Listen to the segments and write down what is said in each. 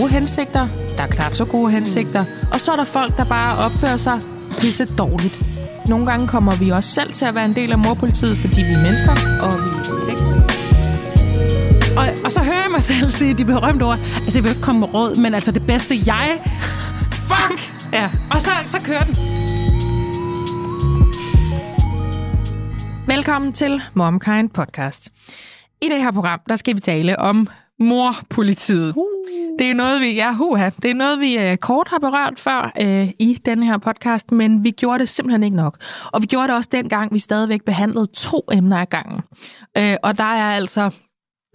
gode hensigter, der er knap så gode hensigter, og så er der folk, der bare opfører sig pisse dårligt. Nogle gange kommer vi også selv til at være en del af morpolitiet, fordi vi er mennesker, og vi er effekter. Og, og så hører jeg mig selv sige de berømte ord. Altså, jeg vil ikke komme med råd, men altså det bedste jeg... Fuck! Ja, og så, så kører den. Velkommen til MomKind Podcast. I det her program, der skal vi tale om morpolitiet. Uh. Det er noget, vi, ja, huha, det er noget, vi uh, kort har berørt før uh, i den her podcast, men vi gjorde det simpelthen ikke nok. Og vi gjorde det også dengang, vi stadigvæk behandlede to emner ad gangen. Uh, og der er altså,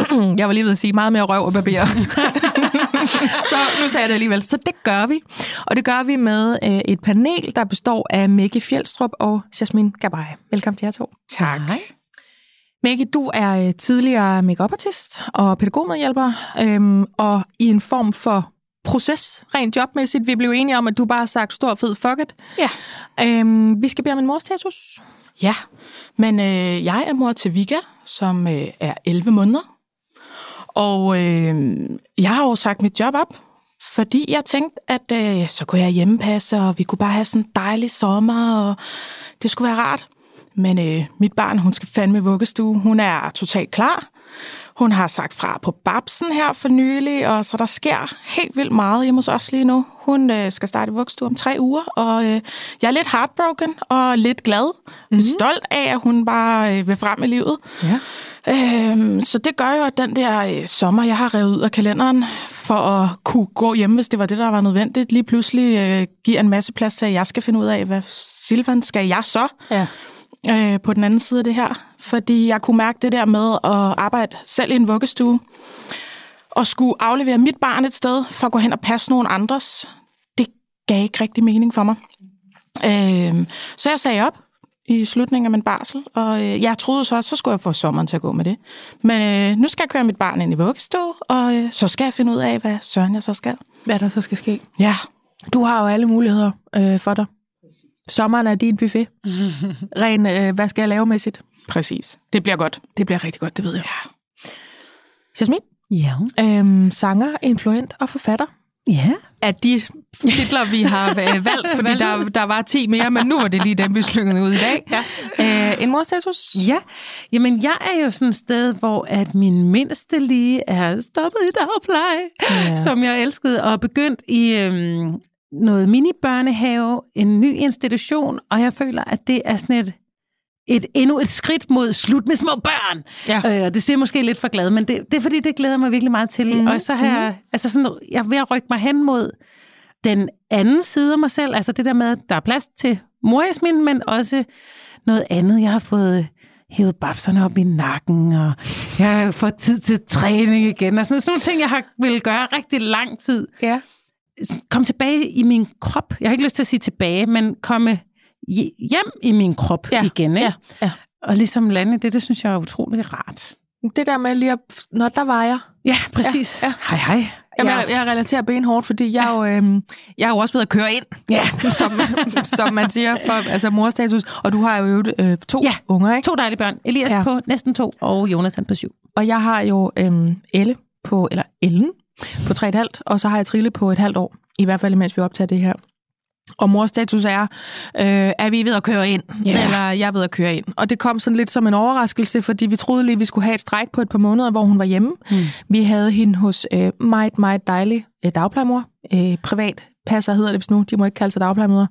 jeg var lige ved at sige, meget mere røv og barber. så nu sagde jeg det alligevel. Så det gør vi. Og det gør vi med uh, et panel, der består af Mække Fjeldstrup og Jasmin Gabay. Velkommen til jer to. Tak. Hej. Maggie, du er tidligere make-up-artist og pædagogmedhjælper, øhm, og i en form for proces, rent jobmæssigt. Vi blev enige om, at du bare har sagt stor fed fuck it. Ja. Øhm, vi skal bede om en morstatus. Ja, men øh, jeg er mor til Vika, som øh, er 11 måneder. Og øh, jeg har jo sagt mit job op, fordi jeg tænkte, at øh, så kunne jeg hjemmepasse, og vi kunne bare have sådan en dejlig sommer, og det skulle være rart. Men øh, mit barn, hun skal fandme vuggestue. Hun er totalt klar. Hun har sagt fra på babsen her for nylig, og så der sker helt vildt meget hjemme hos os lige nu. Hun øh, skal starte vuggestue om tre uger, og øh, jeg er lidt heartbroken og lidt glad. Mm-hmm. Stolt af, at hun bare øh, vil frem i livet. Ja. Øhm, så det gør jo, at den der øh, sommer, jeg har revet ud af kalenderen for at kunne gå hjem, hvis det var det, der var nødvendigt, lige pludselig øh, giver en masse plads til, at jeg skal finde ud af, hvad Silvan skal jeg så? Ja øh, på den anden side af det her. Fordi jeg kunne mærke det der med at arbejde selv i en vuggestue, og skulle aflevere mit barn et sted for at gå hen og passe nogen andres. Det gav ikke rigtig mening for mig. Øh, så jeg sagde op i slutningen af min barsel, og øh, jeg troede så, så skulle jeg få sommeren til at gå med det. Men øh, nu skal jeg køre mit barn ind i vuggestue, og øh, så skal jeg finde ud af, hvad søren jeg så skal. Hvad der så skal ske. Ja. Du har jo alle muligheder øh, for dig. Sommeren er din buffet. Ren, øh, hvad skal jeg lave mæssigt? Præcis. Det bliver godt. Det bliver rigtig godt, det ved jeg. Ja. Jasmin? Ja. Øhm, sanger, influent og forfatter. Ja. Af de titler, vi har valgt, fordi der, der var 10 mere, men nu var det lige dem, vi slyngede ud i dag. Ja. Øh, en morstatus? Ja. Jamen, jeg er jo sådan et sted, hvor at min mindste lige er stoppet i dagpleje, ja. som jeg elskede, og begyndt i øhm, noget mini-børnehave, en ny institution, og jeg føler, at det er sådan et, et endnu et skridt mod slut med små børn. Ja. Øh, det ser måske lidt for glad, men det, det er fordi, det glæder mig virkelig meget til. Mm. Og så har jeg, mm. altså sådan, jeg er ved at rykke mig hen mod den anden side af mig selv, altså det der med, at der er plads til morismin, men også noget andet. Jeg har fået hævet babserne op i nakken, og jeg har fået tid til træning igen, og sådan, sådan nogle ting, jeg har ville gøre rigtig lang tid. Ja komme tilbage i min krop. Jeg har ikke lyst til at sige tilbage, men komme hjem i min krop ja, igen. Ikke? Ja, ja. Og ligesom lande det, det synes jeg er utrolig rart. Det der med lige at... Når der var jeg. Ja, præcis. Ja, ja. Hej, hej. Jamen, ja. jeg, jeg relaterer benhårdt, fordi jeg, ja. jo, øhm, jeg er jo også ved at køre ind, ja. som, som man siger, for altså morstatus. Og du har jo øh, to ja. unger, ikke? to dejlige børn. Elias ja. på næsten to, og Jonathan på syv. Og jeg har jo øhm, Elle på, eller Ellen på tre et halvt, og så har jeg Trille på et halvt år, i hvert fald imens vi optager det her. Og mors status er, øh, er vi ved at køre ind, yeah. eller jeg er ved at køre ind. Og det kom sådan lidt som en overraskelse, fordi vi troede lige, vi skulle have et stræk på et par måneder, hvor hun var hjemme. Mm. Vi havde hende hos øh, meget, meget dejlig øh, dagplejemor, øh, privat passer hedder det hvis nu, de må ikke kalde sig dagplejemøder.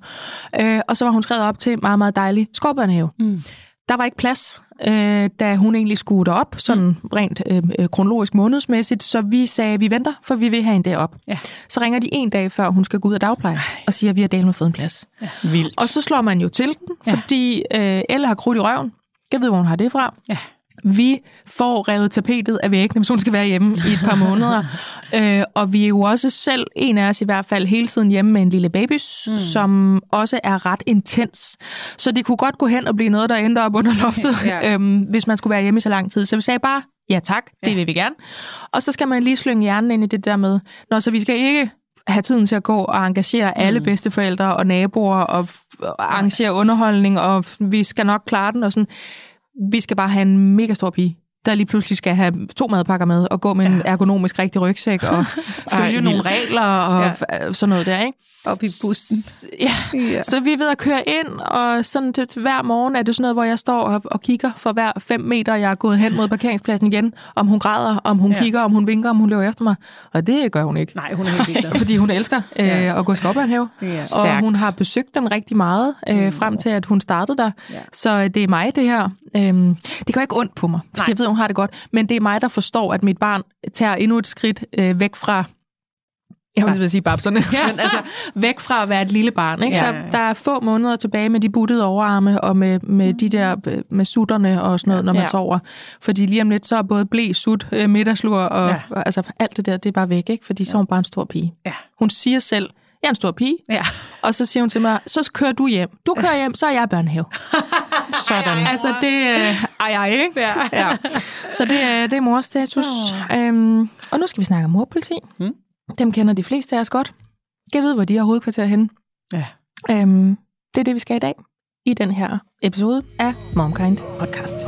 Øh, og så var hun skrevet op til meget, meget dejlig skovbørnehave. Mm. Der var ikke plads øh, da hun egentlig skulle op, sådan mm. rent øh, øh, kronologisk månedsmæssigt. Så vi sagde, vi venter, for vi vil have hende derop. Ja. Så ringer de en dag før, hun skal gå ud af dagpleje, Ej. og siger, at vi har delt med fået en plads. Ja. Vildt. Og så slår man jo til den, ja. fordi øh, Elle har krudt i røven. Jeg ved, hvor hun har det fra. Ja. Vi får revet tapetet af væggene, hvis hun skal være hjemme i et par måneder. øh, og vi er jo også selv, en af os i hvert fald, hele tiden hjemme med en lille babys, mm. som også er ret intens. Så det kunne godt gå hen og blive noget, der ender op under loftet, ja. øhm, hvis man skulle være hjemme i så lang tid. Så vi sagde bare, ja tak, det ja. vil vi gerne. Og så skal man lige slynge hjernen ind i det der med, når så vi skal ikke have tiden til at gå og engagere mm. alle bedsteforældre og naboer og arrangere underholdning, og vi skal nok klare den og sådan vi skal bare have en mega stor pige der lige pludselig skal have to madpakker med, og gå med ja. en ergonomisk rigtig rygsæk, og følge Ej, nogle regler, og ja. sådan noget der, ikke? Op i bussen. Ja. ja, så vi er ved at køre ind, og sådan til, til hver morgen er det sådan noget, hvor jeg står og, og kigger for hver fem meter, jeg er gået hen mod parkeringspladsen igen, om hun græder, om hun ja. kigger, om hun vinker, om hun løber efter mig. Og det gør hun ikke. Nej, hun er helt ligeglad. Fordi hun elsker øh, ja. at gå i skovbørnhave. Ja. Og hun har besøgt den rigtig meget, øh, mm. frem til at hun startede der. Ja. Så det er mig, det her. Øhm, det gør ikke ondt på mig, Nej. jeg ved, hun har det godt. Men det er mig, der forstår, at mit barn tager endnu et skridt øh, væk fra jeg vil sige babserne, ja. men altså væk fra at være et lille barn. Ikke? Ja, ja, ja. Der, der er få måneder tilbage med de buttede overarme og med, med de der øh, med sutterne og sådan noget, når man ja. sover. Fordi lige om lidt, så er både blæ, sut, øh, middagslur og ja. altså alt det der, det er bare væk, ikke? fordi ja. så er hun bare en stor pige. Ja. Hun siger selv, jeg er en stor pige. Ja. Og så siger hun til mig, så kører du hjem. Du kører hjem, så er jeg børnehave. Sådan. Ej, ej, altså, det er ej, ej, ikke? Ja. ja. Så det er, det er mors status. Oh. Øhm, og nu skal vi snakke om morpoliti. Hmm. Dem kender de fleste af os godt. Jeg ved, hvor de har hovedkvarter henne. Ja. Øhm, det er det, vi skal i dag. I den her episode af Momkind Podcast.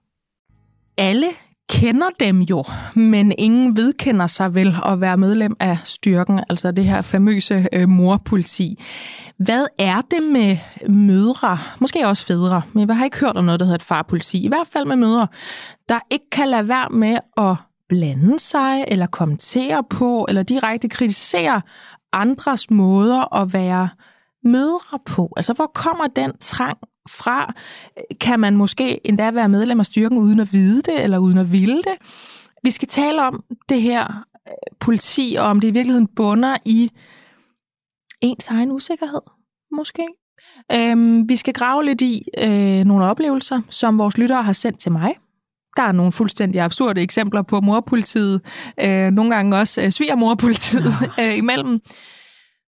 Alle kender dem jo, men ingen vedkender sig vel at være medlem af styrken, altså det her famøse øh, morpoliti. Hvad er det med mødre, måske også fædre, men jeg har ikke hørt om noget, der hedder et farpoliti, i hvert fald med mødre, der ikke kan lade være med at blande sig, eller kommentere på, eller direkte kritisere andres måder at være mødre på? Altså, hvor kommer den trang fra? Kan man måske endda være medlem af styrken uden at vide det, eller uden at ville det? Vi skal tale om det her øh, politi, og om det i virkeligheden bunder i ens egen usikkerhed, måske. Øhm, vi skal grave lidt i øh, nogle oplevelser, som vores lyttere har sendt til mig. Der er nogle fuldstændig absurde eksempler på morpolitiet, øh, nogle gange også øh, svigermorpolitiet øh, imellem.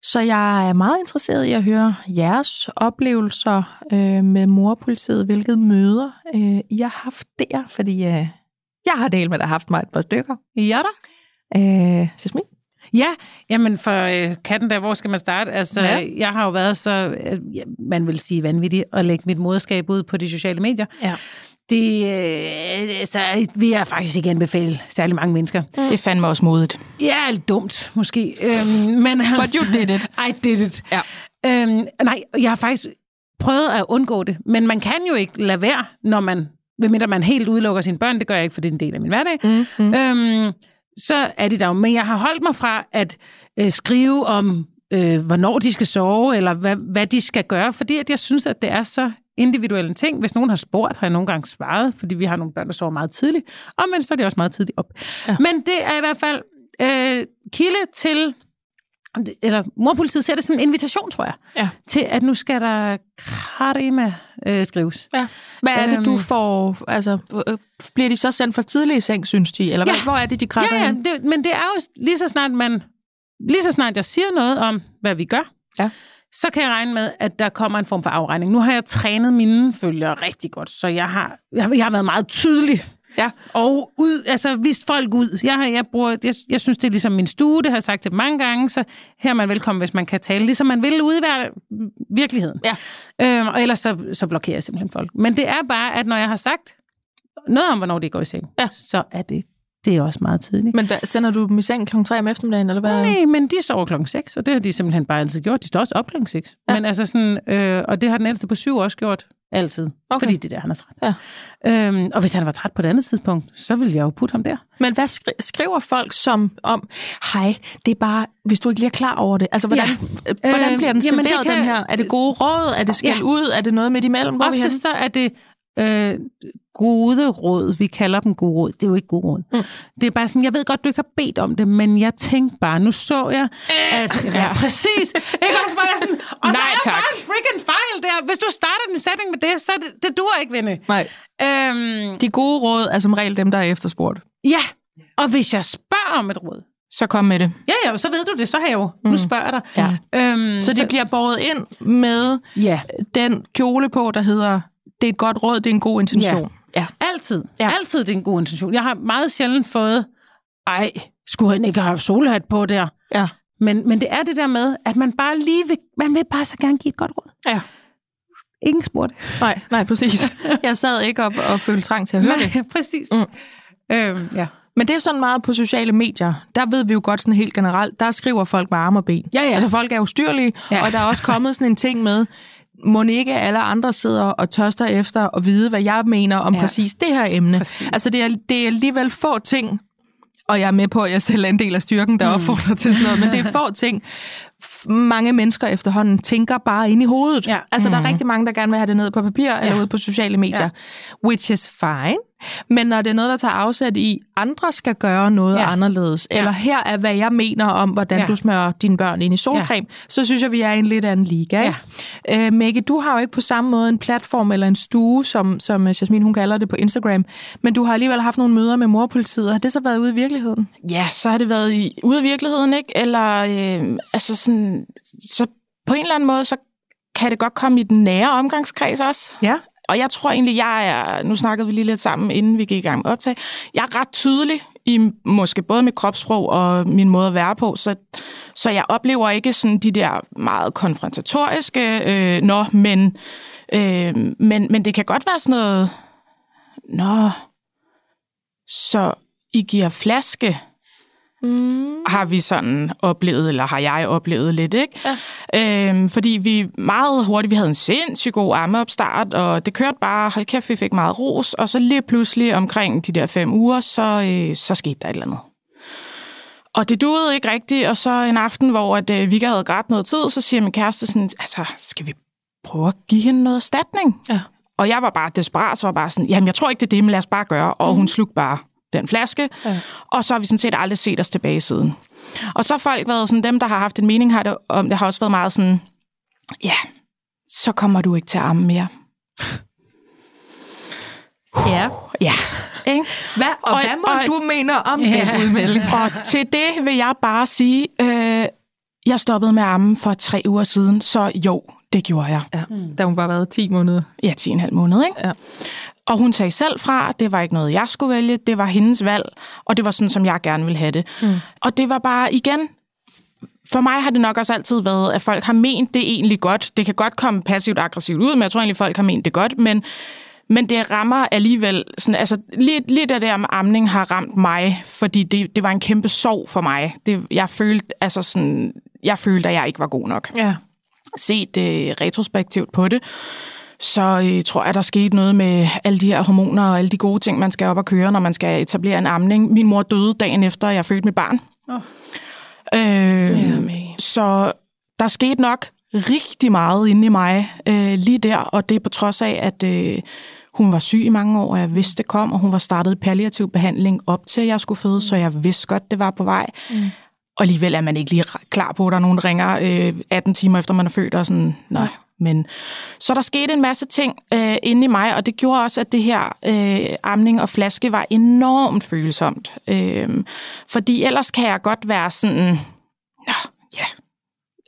Så jeg er meget interesseret i at høre jeres oplevelser øh, med morpolitiet, hvilket møder øh, I har haft der, fordi øh, jeg har delt med, at haft mig et par stykker. Ja da. Øh, Sismi? Ja, jamen for øh, katten der, hvor skal man starte? Altså, ja. jeg har jo været så, øh, man vil sige vanvittig, at lægge mit moderskab ud på de sociale medier. Ja. Det, øh, så vi er faktisk ikke anbefale særlig mange mennesker. Mm. Det fandt mig også modigt. Ja, lidt dumt måske. Øhm, men altså, But you did it. I did it. Ja. Øhm, nej, jeg har faktisk prøvet at undgå det, men man kan jo ikke lade være, når man, medmindre man helt udelukker sine børn, det gør jeg ikke, for det er en del af min hverdag, mm, mm. Øhm, så er det der jo. Men jeg har holdt mig fra at øh, skrive om, øh, hvornår de skal sove, eller hvad, hvad de skal gøre, fordi at jeg synes, at det er så individuelle ting. Hvis nogen har spurgt, har jeg nogle gange svaret, fordi vi har nogle børn, der sover meget tidligt, og men så er de også meget tidligt op. Ja. Men det er i hvert fald øh, kilde til eller morpolitiet ser det som en invitation, tror jeg, ja. til at nu skal der krarima øh, skrives. Ja. Hvad er det, du øhm. får... Altså, øh, bliver de så sendt for tidligt i seng, synes de? Eller ja. hvor er det, de krasser ja, ja, det, men det er jo lige så snart, man... Lige så snart jeg siger noget om, hvad vi gør, ja så kan jeg regne med, at der kommer en form for afregning. Nu har jeg trænet mine følgere rigtig godt, så jeg har, jeg, jeg har været meget tydelig. Ja. Og ud, altså vist folk ud. Jeg, har, jeg, bruger, jeg, jeg synes, det er ligesom min stue, det har jeg sagt til mange gange, så her er man velkommen, hvis man kan tale, ligesom man vil ude i virkeligheden. Ja. Øhm, og ellers så, så blokerer jeg simpelthen folk. Men det er bare, at når jeg har sagt noget om, hvornår det går i seng, ja. så er det Det er også meget tidligt. Men hvad, sender du dem i seng kl. 3 om eftermiddagen, eller hvad? Nej, men de sover klokken 6, og det har de simpelthen bare altid gjort. De står også op klokken 6. Ja. Men altså sådan, øh, og det har den ældste på syv også gjort. Altid. Okay. Fordi det er der, han er træt. Ja. Øhm, og hvis han var træt på et andet tidspunkt, så ville jeg jo putte ham der. Men hvad skri- skriver folk som om, hej, det er bare, hvis du ikke lige er klar over det. Altså, hvordan, ja. hvordan bliver den serveret, øh, kan, den her? Er det gode råd? Er det skæld ja. ud? Er det noget midt imellem? Hvor Ofte så er det øh, gode råd. Vi kalder dem gode råd. Det er jo ikke gode råd. Mm. Det er bare sådan, jeg ved godt, du ikke har bedt om det, men jeg tænkte bare, nu så jeg, at... Ja, præcis. Ikke også var jeg sådan, og Nej, der er tak. bare en freaking fejl der. Hvis du starter en sætning med det, så det, det duer ikke, vende. Nej. Øhm, De gode råd er som regel dem, der er efterspurgt. Ja, og hvis jeg spørger om et råd, så kom med det. Ja, ja, så ved du det, så har jeg jo. Mm. Nu spørger jeg dig. Ja. Øhm, så de så... bliver båret ind med ja. den kjole på, der hedder det er et godt råd, det er en god intention. Ja, ja. altid. Ja. Altid det er en god intention. Jeg har meget sjældent fået, ej, skulle han ikke have haft solhat på der? Ja. Men, men det er det der med, at man bare lige vil, man vil bare så gerne give et godt råd. Ja. Ingen spurgte. Nej, nej, præcis. Jeg sad ikke op og følte trang til at høre nej, det. præcis. Mm. Øhm, ja. Men det er sådan meget på sociale medier. Der ved vi jo godt sådan helt generelt, der skriver folk med arme og ben. Ja, ja. Altså folk er ustyrlige, ja. og der er også kommet sådan en ting med, må ikke alle andre sidder og tørster efter at vide, hvad jeg mener om ja. præcis det her emne. Præcis. Altså, det er, det er alligevel få ting, og jeg er med på, at jeg selv er en del af styrken, der mm. opfordrer til sådan noget, men det er få ting. Mange mennesker efterhånden tænker bare ind i hovedet. Ja. Altså, mm. der er rigtig mange, der gerne vil have det ned på papir ja. eller ude på sociale medier, ja. which is fine. Men når det er noget, der tager afsæt i, andre skal gøre noget ja. anderledes, ja. eller her er, hvad jeg mener om, hvordan ja. du smører dine børn ind i solcreme, ja. så synes jeg, vi er i en lidt anden liga. Ja. Øh, Maggie, du har jo ikke på samme måde en platform eller en stue, som, som Jasmin hun kalder det på Instagram, men du har alligevel haft nogle møder med morpolitiet. Har det så været ude i virkeligheden? Ja, så har det været i, ude i virkeligheden, ikke? Eller øh, altså sådan, så på en eller anden måde, så kan det godt komme i den nære omgangskreds også. Ja. Og jeg tror egentlig, jeg er, nu snakkede vi lige lidt sammen, inden vi gik i gang med optag, jeg er ret tydelig i måske både mit kropssprog og min måde at være på, så, så jeg oplever ikke sådan de der meget konfrontatoriske, øh, nå, men, øh, men, men det kan godt være sådan noget, nå, så I giver flaske, Mm. Har vi sådan oplevet, eller har jeg oplevet lidt, ikke? Ja. Øhm, fordi vi meget hurtigt, vi havde en sindssygt god ammeopstart, og det kørte bare, hold kæft, vi fik meget ros, og så lige pludselig omkring de der fem uger, så, øh, så skete der et eller andet. Og det duede ikke rigtigt, og så en aften, hvor at, øh, Vika havde grædt noget tid, så siger min kæreste sådan, altså, skal vi prøve at give hende noget erstatning? Ja. Og jeg var bare desperat, så var bare sådan, jamen jeg tror ikke, det er det, men lad os bare gøre. Og mm. hun slugte bare den flaske, ja. og så har vi sådan set aldrig set os tilbage siden. Og så har folk været sådan, dem der har haft en mening har det, om det har også været meget sådan, ja, så kommer du ikke til at amme mere. Ja. Ja. Ikke? Hvad, og, og hvad må og, du mener om ja. den udmelding? Og til det vil jeg bare sige, øh, jeg stoppede med amme for tre uger siden, så jo, det gjorde jeg. Ja. Mm. Da hun bare været 10 måneder. Ja, 10 en halv måned, ikke? Ja. Og hun sagde selv fra, det var ikke noget, jeg skulle vælge, det var hendes valg, og det var sådan, som jeg gerne ville have det. Mm. Og det var bare, igen, for mig har det nok også altid været, at folk har ment det egentlig godt. Det kan godt komme passivt aggressivt ud, men jeg tror egentlig, folk har ment det godt, men, men det rammer alligevel, sådan, altså lige, lige det der med amning har ramt mig, fordi det, det var en kæmpe sorg for mig. Det, jeg, følte, altså sådan, jeg følte, at jeg ikke var god nok. Ja. Set uh, retrospektivt på det, så øh, tror jeg, der skete noget med alle de her hormoner og alle de gode ting, man skal op og køre, når man skal etablere en amning. Min mor døde dagen efter, jeg fødte mit barn. Oh. Øh, så der skete nok rigtig meget inde i mig øh, lige der, og det er på trods af, at øh, hun var syg i mange år, og jeg vidste, det kom, og hun var startet palliativ behandling op til, at jeg skulle føde, så jeg vidste godt, det var på vej. Mm. Og alligevel er man ikke lige klar på, at der er nogen, der ringer øh, 18 timer efter, man er født, og sådan, nej, men så der skete en masse ting øh, inde i mig, og det gjorde også, at det her øh, amning og flaske var enormt følsomt. Øh, fordi ellers kan jeg godt være sådan, ja, ja,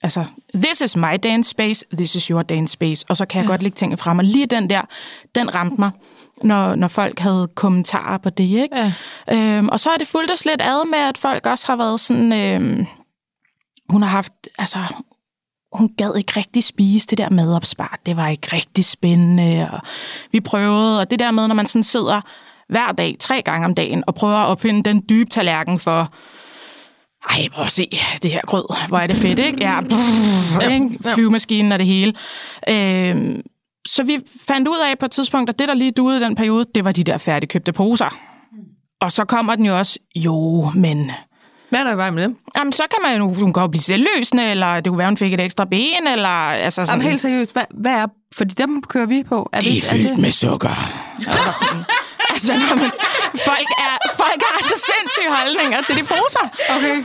altså, this is my dance space, this is your dance space, og så kan jeg ja. godt lægge tingene frem. Og lige den der, den ramte mig, når, når folk havde kommentarer på det, ikke? Ja. Øhm, og så er det fuldt og slet ad med, at folk også har været sådan... Øh, hun har haft, altså, hun gad ikke rigtig spise det der madopspart. Det var ikke rigtig spændende, og vi prøvede, og det der med, når man sådan sidder hver dag, tre gange om dagen, og prøver at opfinde den dybe tallerken for, ej, prøv at se det her grød. Hvor er det fedt, ikke? Ja, brrr, ikke? flyvemaskinen og det hele. Øh, så vi fandt ud af på et tidspunkt, at det, der lige duede i den periode, det var de der færdigkøbte poser. Og så kommer den jo også, jo, men... Hvad er der i vej med dem? Jamen, så kan man jo, hun kan jo blive selvløsende, eller det kunne være, hun fik et ekstra ben, eller... Altså sådan, Jamen, helt seriøst, hvad, hvad er... Fordi dem kører vi på. Er det er fyldt det? med sukker. altså, når man, folk, er, folk har så sindssyge holdninger til de poser. Okay.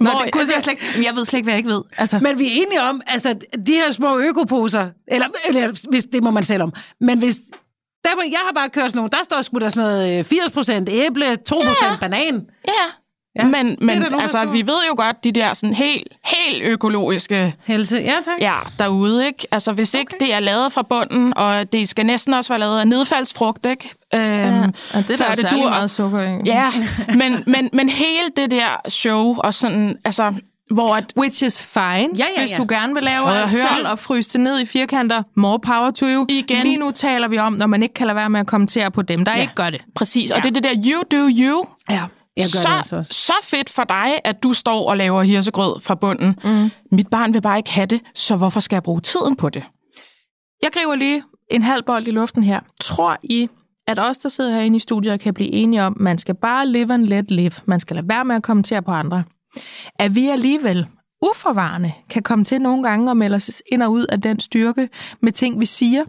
Nå, Hvor, det, gud, jeg, slet ikke, jeg ved slet ikke, hvad jeg ikke ved. Altså. Men vi er enige om, altså, de her små økoposer, eller, eller hvis, det må man selv om, men hvis der, jeg har bare kørt sådan nogle, der står sgu der sådan noget 80% øh, æble, 2% ja. banan. Ja. Ja, men, men nogen, altså, vi ved jo godt, de der sådan helt, helt økologiske... Helse, ja tak. Ja, derude, ikke? Altså, hvis okay. ikke det er lavet fra bunden, og det skal næsten også være lavet af nedfaldsfrugt, ikke? Øhm, ja, og det er der særlig meget sukker i. Ja, men, men, men hele det der show, og sådan, altså, hvor at, Which is fine. Ja, ja, Hvis du gerne vil lave det selv og fryse det ned i firkanter, more power to you. Igen. Lige nu taler vi om, når man ikke kan lade være med at kommentere på dem, der ja. ikke gør det. Præcis, og ja. det er det der you do you. Ja. Jeg gør så, det altså også. så fedt for dig, at du står og laver hirsegrød fra bunden. Mm. Mit barn vil bare ikke have det, så hvorfor skal jeg bruge tiden på det? Jeg griber lige en halv bold i luften her. Tror I, at os, der sidder herinde i studiet, kan blive enige om, at man skal bare live and let live. Man skal lade være med at kommentere på andre. At vi alligevel uforvarende kan komme til nogle gange og melde os ind og ud af den styrke med ting, vi siger,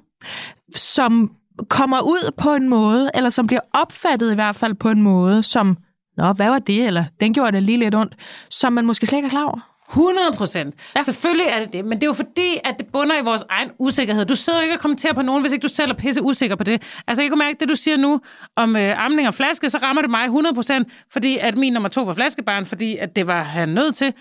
som kommer ud på en måde, eller som bliver opfattet i hvert fald på en måde, som Nå, hvad var det? Eller den gjorde det lige lidt ondt, som man måske slet ikke er klar over. 100 procent. Ja. Selvfølgelig er det det, men det er jo fordi, at det bunder i vores egen usikkerhed. Du sidder jo ikke og kommenterer på nogen, hvis ikke du selv er pisse usikker på det. Altså, jeg kan mærke, det du siger nu om øh, amning og flaske, så rammer det mig 100 procent, fordi at min nummer to var flaskebarn, fordi at det var han nødt til.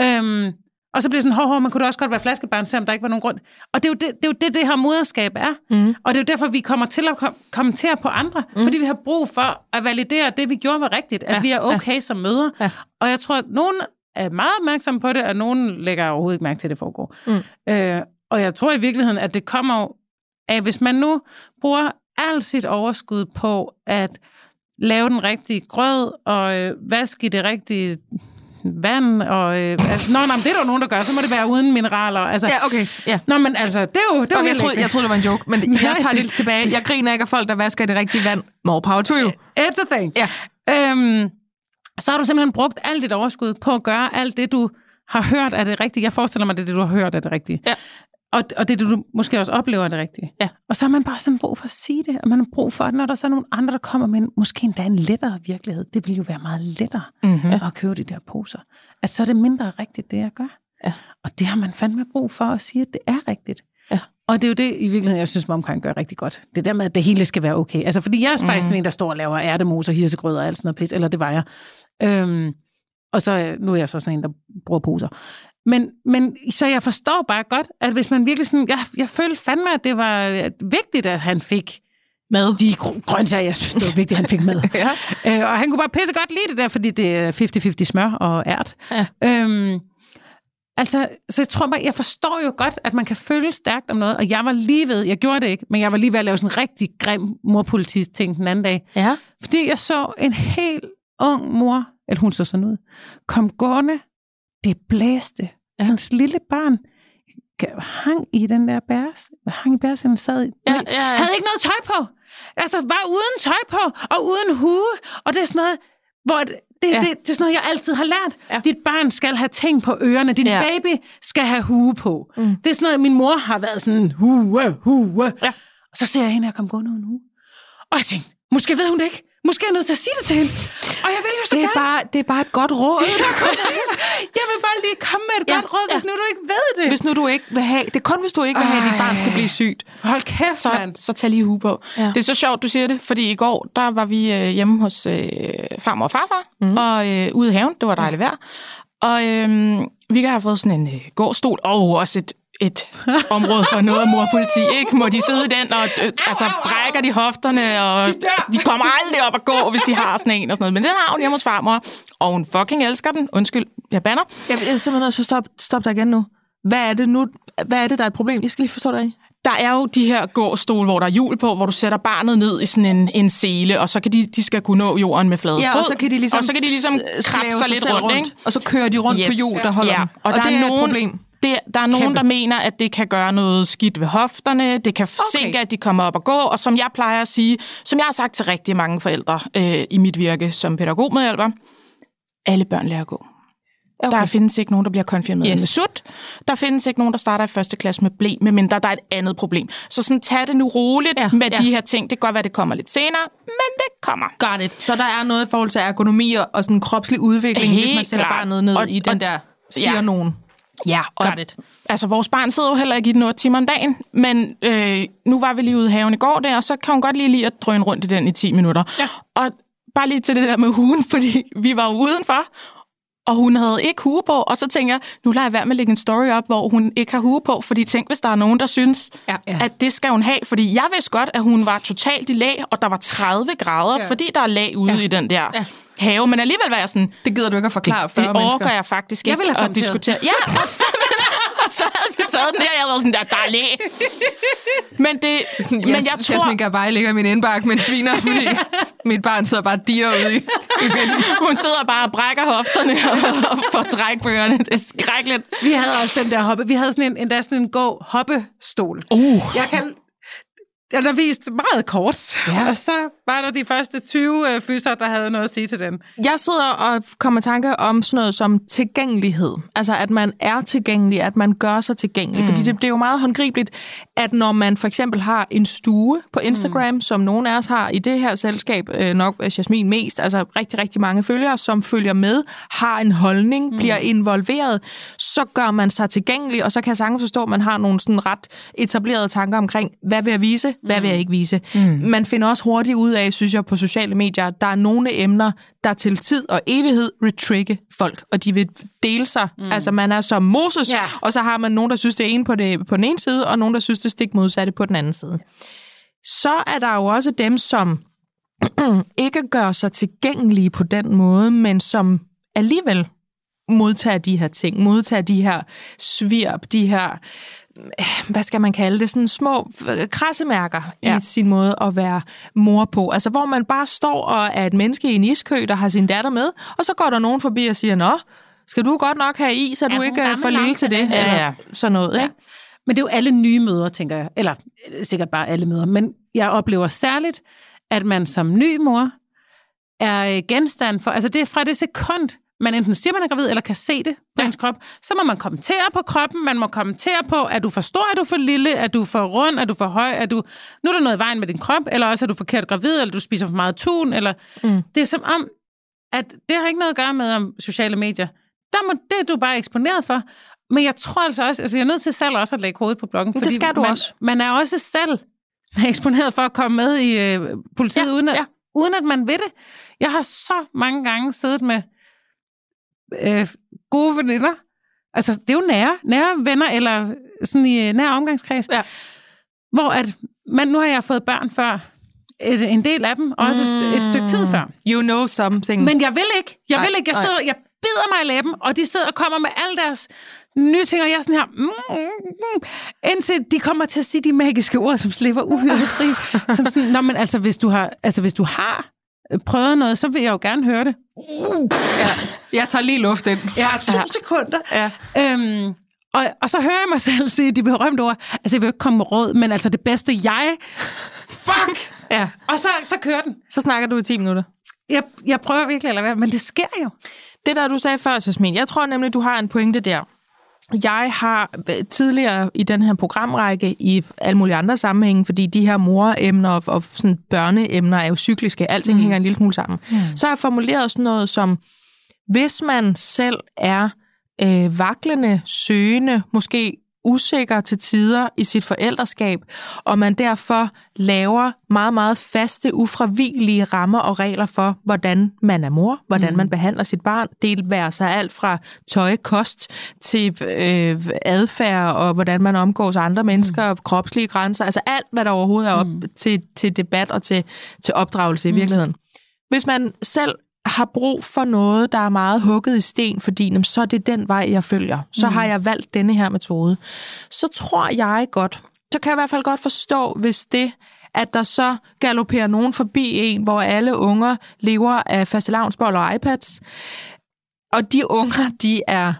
Øhm, og så bliver det sådan, hov, hov, man kunne da også godt være flaskebarn, selvom der ikke var nogen grund. Og det er jo det, det, er jo det, det her moderskab er. Mm. Og det er jo derfor, vi kommer til at kom- kommentere på andre. Mm. Fordi vi har brug for at validere, at det, vi gjorde, var rigtigt. At ja. vi er okay ja. som mødre. Ja. Og jeg tror, at nogen er meget opmærksomme på det, og nogen lægger overhovedet ikke mærke til, at det foregår. Mm. Øh, og jeg tror i virkeligheden, at det kommer af, hvis man nu bruger alt sit overskud på at lave den rigtige grød, og øh, vaske det rigtige vand, og øh, altså, nå, nej, det er der nogen, der gør, så må det være uden mineraler. Altså, ja, okay. Ja. Nå, men altså, det er jo, det er okay, jeg, troede, jeg troede, det var en joke, men jeg tager det tilbage. Jeg griner ikke af folk, der vasker det rigtige vand. More power to you. It's a thing. Ja. Øhm, så har du simpelthen brugt alt dit overskud på at gøre alt det, du har hørt er det rigtige. Jeg forestiller mig, det er det, du har hørt er det rigtige. Ja. Og, og det, du måske også oplever, er det rigtige. Ja. Og så har man bare sådan brug for at sige det, og man har brug for, at når der så er nogle andre, der kommer med en, måske endda en lettere virkelighed, det vil jo være meget lettere mm-hmm. at købe de der poser. At så er det mindre rigtigt, det jeg gør. Ja. Og det har man fandme brug for at sige, at det er rigtigt. Ja. Og det er jo det, i virkeligheden, jeg synes, man gør rigtig godt. Det der med, at det hele skal være okay. Altså, fordi jeg er faktisk mm. en, der står og laver ærtemoser, hirsegrød og alt sådan noget pis, eller det var jeg. Øhm, og så nu er jeg så sådan en, der bruger poser. Men, men så jeg forstår bare godt, at hvis man virkelig sådan... Jeg, jeg følte fandme, at det var vigtigt, at han fik med. De grøntsager, jeg synes, det var vigtigt, at han fik med. ja. øh, og han kunne bare pisse godt lide det der, fordi det er 50-50 smør og ært. Ja. Øhm, altså, så jeg tror bare, jeg forstår jo godt, at man kan føle stærkt om noget, og jeg var lige ved, jeg gjorde det ikke, men jeg var lige ved at lave sådan en rigtig grim morpolitisk ting den anden dag. Ja. Fordi jeg så en helt ung mor, eller hun så sådan ud, kom gående, det blæste, Ja. Hans lille barn hang i den der bærs, hang i bærs, han sad i. Ja, ja, ja. Havde ikke noget tøj på. Altså, var uden tøj på, og uden hue, og det er sådan noget, hvor det, det, ja. det, det er sådan noget, jeg altid har lært. Ja. Dit barn skal have ting på ørerne. Din ja. baby skal have hue på. Mm. Det er sådan noget, min mor har været sådan, hue, hue. Ja. Og så ser jeg hende, jeg kom gående uden hue. Og jeg tænkte, måske ved hun det ikke. Måske er jeg nødt til at sige det til hende. Og jeg vil jo så det er gerne. Bare, det er bare et godt råd. jeg vil bare lige komme med et ja, godt råd, hvis ja. nu du ikke ved det. Hvis nu du ikke vil have... Det er kun, hvis du ikke vil have, at dit barn skal blive sygt. Hold kæft, så, man. så tag lige hue på. Ja. Det er så sjovt, du siger det, fordi i går, der var vi øh, hjemme hos øh, farmor og farfar, mm. og øh, ude i haven. Det var dejligt vejr. Og øh, vi have fået sådan en øh, gåstol, og også et et område for noget af morpoliti, ikke? Må de sidde i den, og øh, altså, brækker de hofterne, og de, de kommer aldrig op og gå, hvis de har sådan en og sådan noget. Men den har hun hjemme hos farmor, og hun fucking elsker den. Undskyld, jeg banner. Jeg, jeg er simpelthen nødt til at stoppe stop dig igen nu. Hvad er det nu? Hvad er det, der er et problem? Jeg skal lige forstå dig. der er jo de her gåstole, hvor der er hjul på, hvor du sætter barnet ned i sådan en, en sele, og så kan de, de skal kunne nå jorden med flade Ja, fod. og så kan de ligesom, og så kan de ligesom krabbe sig lidt selv rundt, ikke? og så kører de rundt yes. på hjul, der holder ja. dem. Og, der det er, er nogen, et problem. Det, der er nogen, Kæmpe. der mener, at det kan gøre noget skidt ved hofterne, det kan forsinke, at de kommer op og gå, og som jeg plejer at sige, som jeg har sagt til rigtig mange forældre øh, i mit virke som pædagogmedhjælper, alle børn lærer at gå. Okay. Der findes ikke nogen, der bliver konfirmeret yes. Med sut. Der findes ikke nogen, der starter i første klasse med blæ, medmindre der er et andet problem. Så sådan, tag det nu roligt ja. Med ja. de her ting. Det kan godt være, det kommer lidt senere, men det kommer. Got it. Så der er noget i forhold til ergonomi og, sådan kropslig udvikling, Helt hvis man sætter klart. barnet ned Og- i den og- der, siger ja. nogen. Ja, og Got it. altså vores barn sidder jo heller ikke i den 8 timer om dagen, men øh, nu var vi lige ude i haven i går der, og så kan hun godt lige lide at drøne rundt i den i 10 minutter. Ja. Og bare lige til det der med hugen, fordi vi var jo udenfor, og hun havde ikke hue på, og så tænker jeg, nu lader jeg være med at lægge en story op, hvor hun ikke har hue på, fordi tænk, hvis der er nogen, der synes, Ja. at det skal hun have, fordi jeg vidste godt, at hun var totalt i lag, og der var 30 grader, Ja. fordi der er lag ude ja. i den der Ja. Have, men alligevel var jeg sådan, Det gider du ikke at forklare det, 40 det mennesker. orker jeg faktisk Jeg ikke ville have at diskutere. Ja, og så havde vi taget den der, jeg havde været sådan der, der er læ. Men, det, Sådan, men jeg tror, Jasmin Gabay ligger i min indbakke med en sviner, fordi mit barn sidder bare dir ude i. hun sidder bare og brækker hofterne og, og får trækbøgerne. Det er skrækkeligt. Vi havde også den der hoppe. Vi havde sådan en, endda sådan en gå hoppestol. Uh. Jeg kan... Den er vist meget kort, ja. og så var der de første 20 øh, fyser, der havde noget at sige til den. Jeg sidder og kommer i tanke om sådan noget som tilgængelighed. Altså, at man er tilgængelig, at man gør sig tilgængelig. Mm. Fordi det, det er jo meget håndgribeligt, at når man for eksempel har en stue på Instagram, mm. som nogen af os har i det her selskab, øh, nok Jasmin mest, altså rigtig, rigtig mange følgere, som følger med, har en holdning, mm. bliver involveret, så gør man sig tilgængelig, og så kan jeg sagtens forstå, at man har nogle sådan ret etablerede tanker omkring, hvad vil jeg vise, hvad vil jeg ikke vise. Mm. Man finder også hurtigt ud af, synes jeg, på sociale medier, der er nogle emner, der til tid og evighed retrigge folk, og de vil dele sig. Mm. Altså, man er som Moses, Ja. og så har man nogen, der synes, det er ene på, det, på den ene side, og nogen, der synes, det stik modsatte på den anden side. Så er der jo også dem, som ikke gør sig tilgængelige på den måde, men som alligevel modtager de her ting, modtager de her svirp, de her, hvad skal man kalde det, sådan små øh, krassemærker ja. I sin måde at være mor på. Altså hvor man bare står og er et menneske i en iskø, der har sin datter med, og så går der nogen forbi og siger, nå, skal du godt nok have is, så er du ikke øh, for lille til det, det? eller Ja, ja. sådan noget, ja. ikke? Men det er jo alle nye møder, tænker jeg. Eller øh, sikkert bare alle møder. Men jeg oplever særligt, at man som ny mor er øh, genstand for... Altså det er fra det sekund, man enten siger, man er gravid, eller kan se det på ja. ens krop, så må man kommentere på kroppen, man må kommentere på, at du for stor, er du for lille, er du for rund, er du for høj, er du... Nu er der noget i vejen med din krop, eller også er du forkert gravid, eller du spiser for meget tun, eller... Mm. Det er som om, at det har ikke noget at gøre med om sociale medier. Der må, det er du bare eksponeret for. Men jeg tror altså også, altså jeg er nødt til selv også at lægge hovedet på bloggen. det skal du man, også. Man er også selv eksponeret for at komme med i øh, politiet, Ja, uden, at, ja. uden at man ved det. Jeg har så mange gange siddet med øh, gode veninder. Altså, det er jo nære, nære venner, eller sådan i øh, nær omgangskreds. Ja. Hvor at, man, nu har jeg fået børn før, et, en del af dem, og også et, et stykke tid før. You know something. Men jeg vil ikke. Jeg vil ikke. Jeg, sidder, jeg bider mig i læben, og de sidder og kommer med alle deres nye ting, og jeg er sådan her, mm, mm, mm, indtil de kommer til at sige de magiske ord, som slipper uhyre fri. som sådan, Nå, men altså, hvis du har, altså, hvis du har prøvet noget, så vil jeg jo gerne høre det. ja. Jeg tager lige luft ind. Ja, to ja. sekunder. Ja. Øhm, og, og så hører jeg mig selv sige de berømte ord. Altså, jeg vil ikke komme med råd, men altså det bedste jeg... Fuck! Ja. Og så, så kører den. Så snakker du i 10 minutter. Jeg, jeg prøver virkelig at lade være, men det sker jo. Det der, du sagde før, Jasmin, jeg tror nemlig, du har en pointe der. Jeg har øh, tidligere i den her programrække i alle mulige andre sammenhænge, fordi de her moremner og, og sådan børneemner er jo cykliske, alting mm. hænger en lille smule sammen. Mm. Så har jeg formuleret sådan noget som, hvis man selv er øh, vaklende, søgende, måske usikker til tider i sit forældreskab, og man derfor laver meget, meget faste, ufravigelige rammer og regler for, hvordan man er mor, hvordan mm. man behandler sit barn. Det være sig alt fra tøj, kost til øh, adfærd og hvordan man omgås andre mennesker, mm. kropslige grænser, altså alt, hvad der overhovedet er op mm. til, til debat og til, til opdragelse i virkeligheden. Hvis man selv har brug for noget, der er meget hugget i sten, fordi jamen, så er det den vej, jeg følger. Så mm. har jeg valgt denne her metode. Så tror jeg godt, så kan jeg i hvert fald godt forstå, hvis det, at der så galopperer nogen forbi en, hvor alle unger lever af fastelavnsboller og iPads, og de unger, de er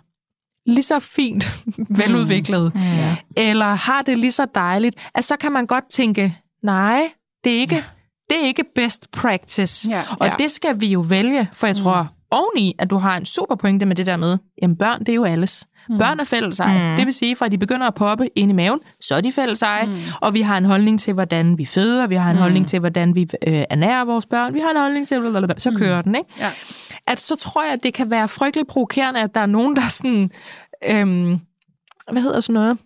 lige så fint veludviklet, mm. ja. eller har det lige så dejligt, at så kan man godt tænke, nej, det er ikke, det er ikke best practice. Ja. Og ja. det skal vi jo vælge, for jeg mm. tror oveni, at du har en super pointe med det der med, jamen børn, det er jo alles. Mm. Børn er fælles Mm. Det vil sige, fra de begynder at poppe ind i maven, så er de fælles Mm. Og vi har en holdning til, hvordan vi føder, vi har en mm. holdning til, hvordan vi øh, ernærer vores børn, vi har en holdning til, blablabla. så mm. kører den, ikke? Ja. At så tror jeg, at det kan være frygteligt provokerende, at der er nogen, der sådan... Øhm, hvad hedder sådan noget?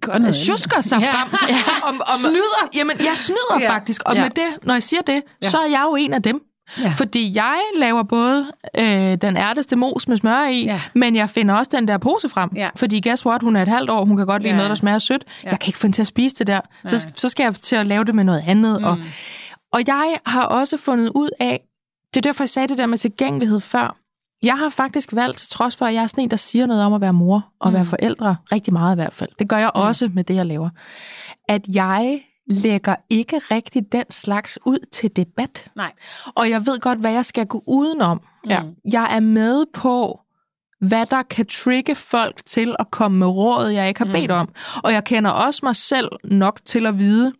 Gør Sjusker sig ja. frem. Ja, om, om, snyder. Jamen, jeg snyder ja. faktisk. Og ja. med det, når jeg siger det, ja. så er jeg jo en af dem. Ja. Fordi jeg laver både øh, den ærteste mos med smør i, ja. men jeg finder også den der pose frem. Ja. Fordi guess what, hun er et halvt år, hun kan godt lide ja. noget, der smager sødt. Ja. Jeg kan ikke få hende til at spise det der. Så, så skal jeg til at lave det med noget andet. Mm. Og, og jeg har også fundet ud af, det er derfor, jeg sagde det der med tilgængelighed før. Jeg har faktisk valgt, til trods for, at jeg er sådan en, der siger noget om at være mor og mm. være forældre, rigtig meget i hvert fald. Det gør jeg mm. også med det, jeg laver. At jeg lægger ikke rigtig den slags ud til debat. Nej. Og jeg ved godt, hvad jeg skal gå udenom. Ja. Jeg er med på, hvad der kan trigge folk til at komme med råd, jeg ikke har bedt mm. om. Og jeg kender også mig selv nok til at vide,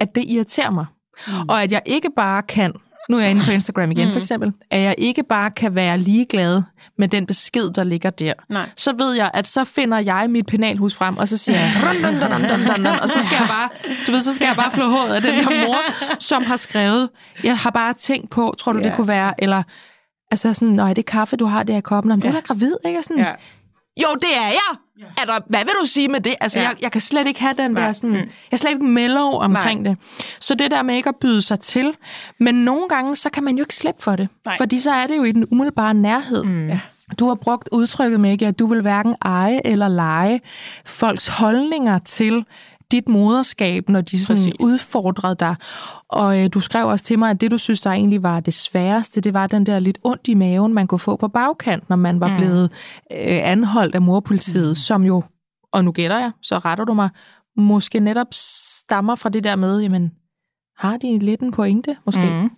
at det irriterer mig. Mm. Og at jeg ikke bare kan nu er jeg inde på Instagram igen mm. for eksempel, at jeg ikke bare kan være ligeglad med den besked, der ligger der. Nej. Så ved jeg, at så finder jeg mit penalhus frem, og så siger jeg, dun, dun, dun, dun, dun, og så skal jeg bare, du ved, så skal jeg bare flå hovedet af den her mor, som har skrevet, jeg har bare tænkt på, tror du, yeah. det kunne være, eller altså sådan, nej, det kaffe, du har der i koppen, om ja. du er gravid, ikke? sådan, ja. Jo, det er jeg! Ja. Er der, hvad vil du sige med det? Altså, ja. jeg, jeg kan slet ikke have den Nej. der sådan... Mm. Jeg er slet ikke mellow omkring Nej. det. Så det der med ikke at byde sig til. Men nogle gange, så kan man jo ikke slippe for det. Nej. Fordi så er det jo i den umiddelbare nærhed. Mm. Ja. Du har brugt udtrykket med, at du vil hverken eje eller lege folks holdninger til dit moderskab, når de sådan udfordrede dig. Og øh, du skrev også til mig, at det, du synes, der egentlig var det sværeste, det var den der lidt ondt i maven, man kunne få på bagkant, når man var mm. blevet øh, anholdt af morpolitiet, mm. som jo, og nu gætter jeg, så retter du mig, måske netop stammer fra det der med, jamen, har de lidt en pointe, måske? Mm.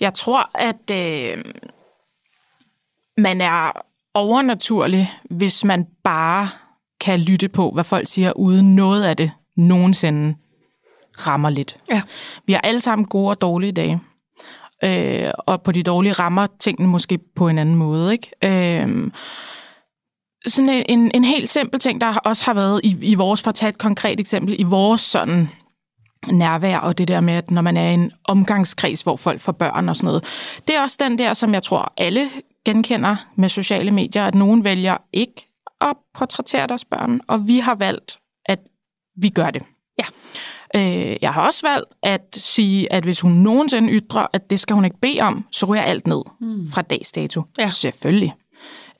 Jeg tror, at øh, man er overnaturlig, hvis man bare kan lytte på, hvad folk siger, uden noget af det nogensinde rammer lidt. Ja. Vi har alle sammen gode og dårlige dage. Øh, og på de dårlige rammer tingene måske på en anden måde. Ikke? Øh, sådan en, en helt simpel ting, der også har været i, i vores, for at tage et konkret eksempel, i vores sådan nærvær og det der med, at når man er i en omgangskreds, hvor folk får børn og sådan noget. Det er også den der, som jeg tror alle genkender med sociale medier, at nogen vælger ikke at portrættere deres børn, og vi har valgt vi gør det. Ja. Øh, jeg har også valgt at sige, at hvis hun nogensinde ytrer, at det skal hun ikke bede om, så ryger alt ned mm. fra dags dato. Ja. Selvfølgelig.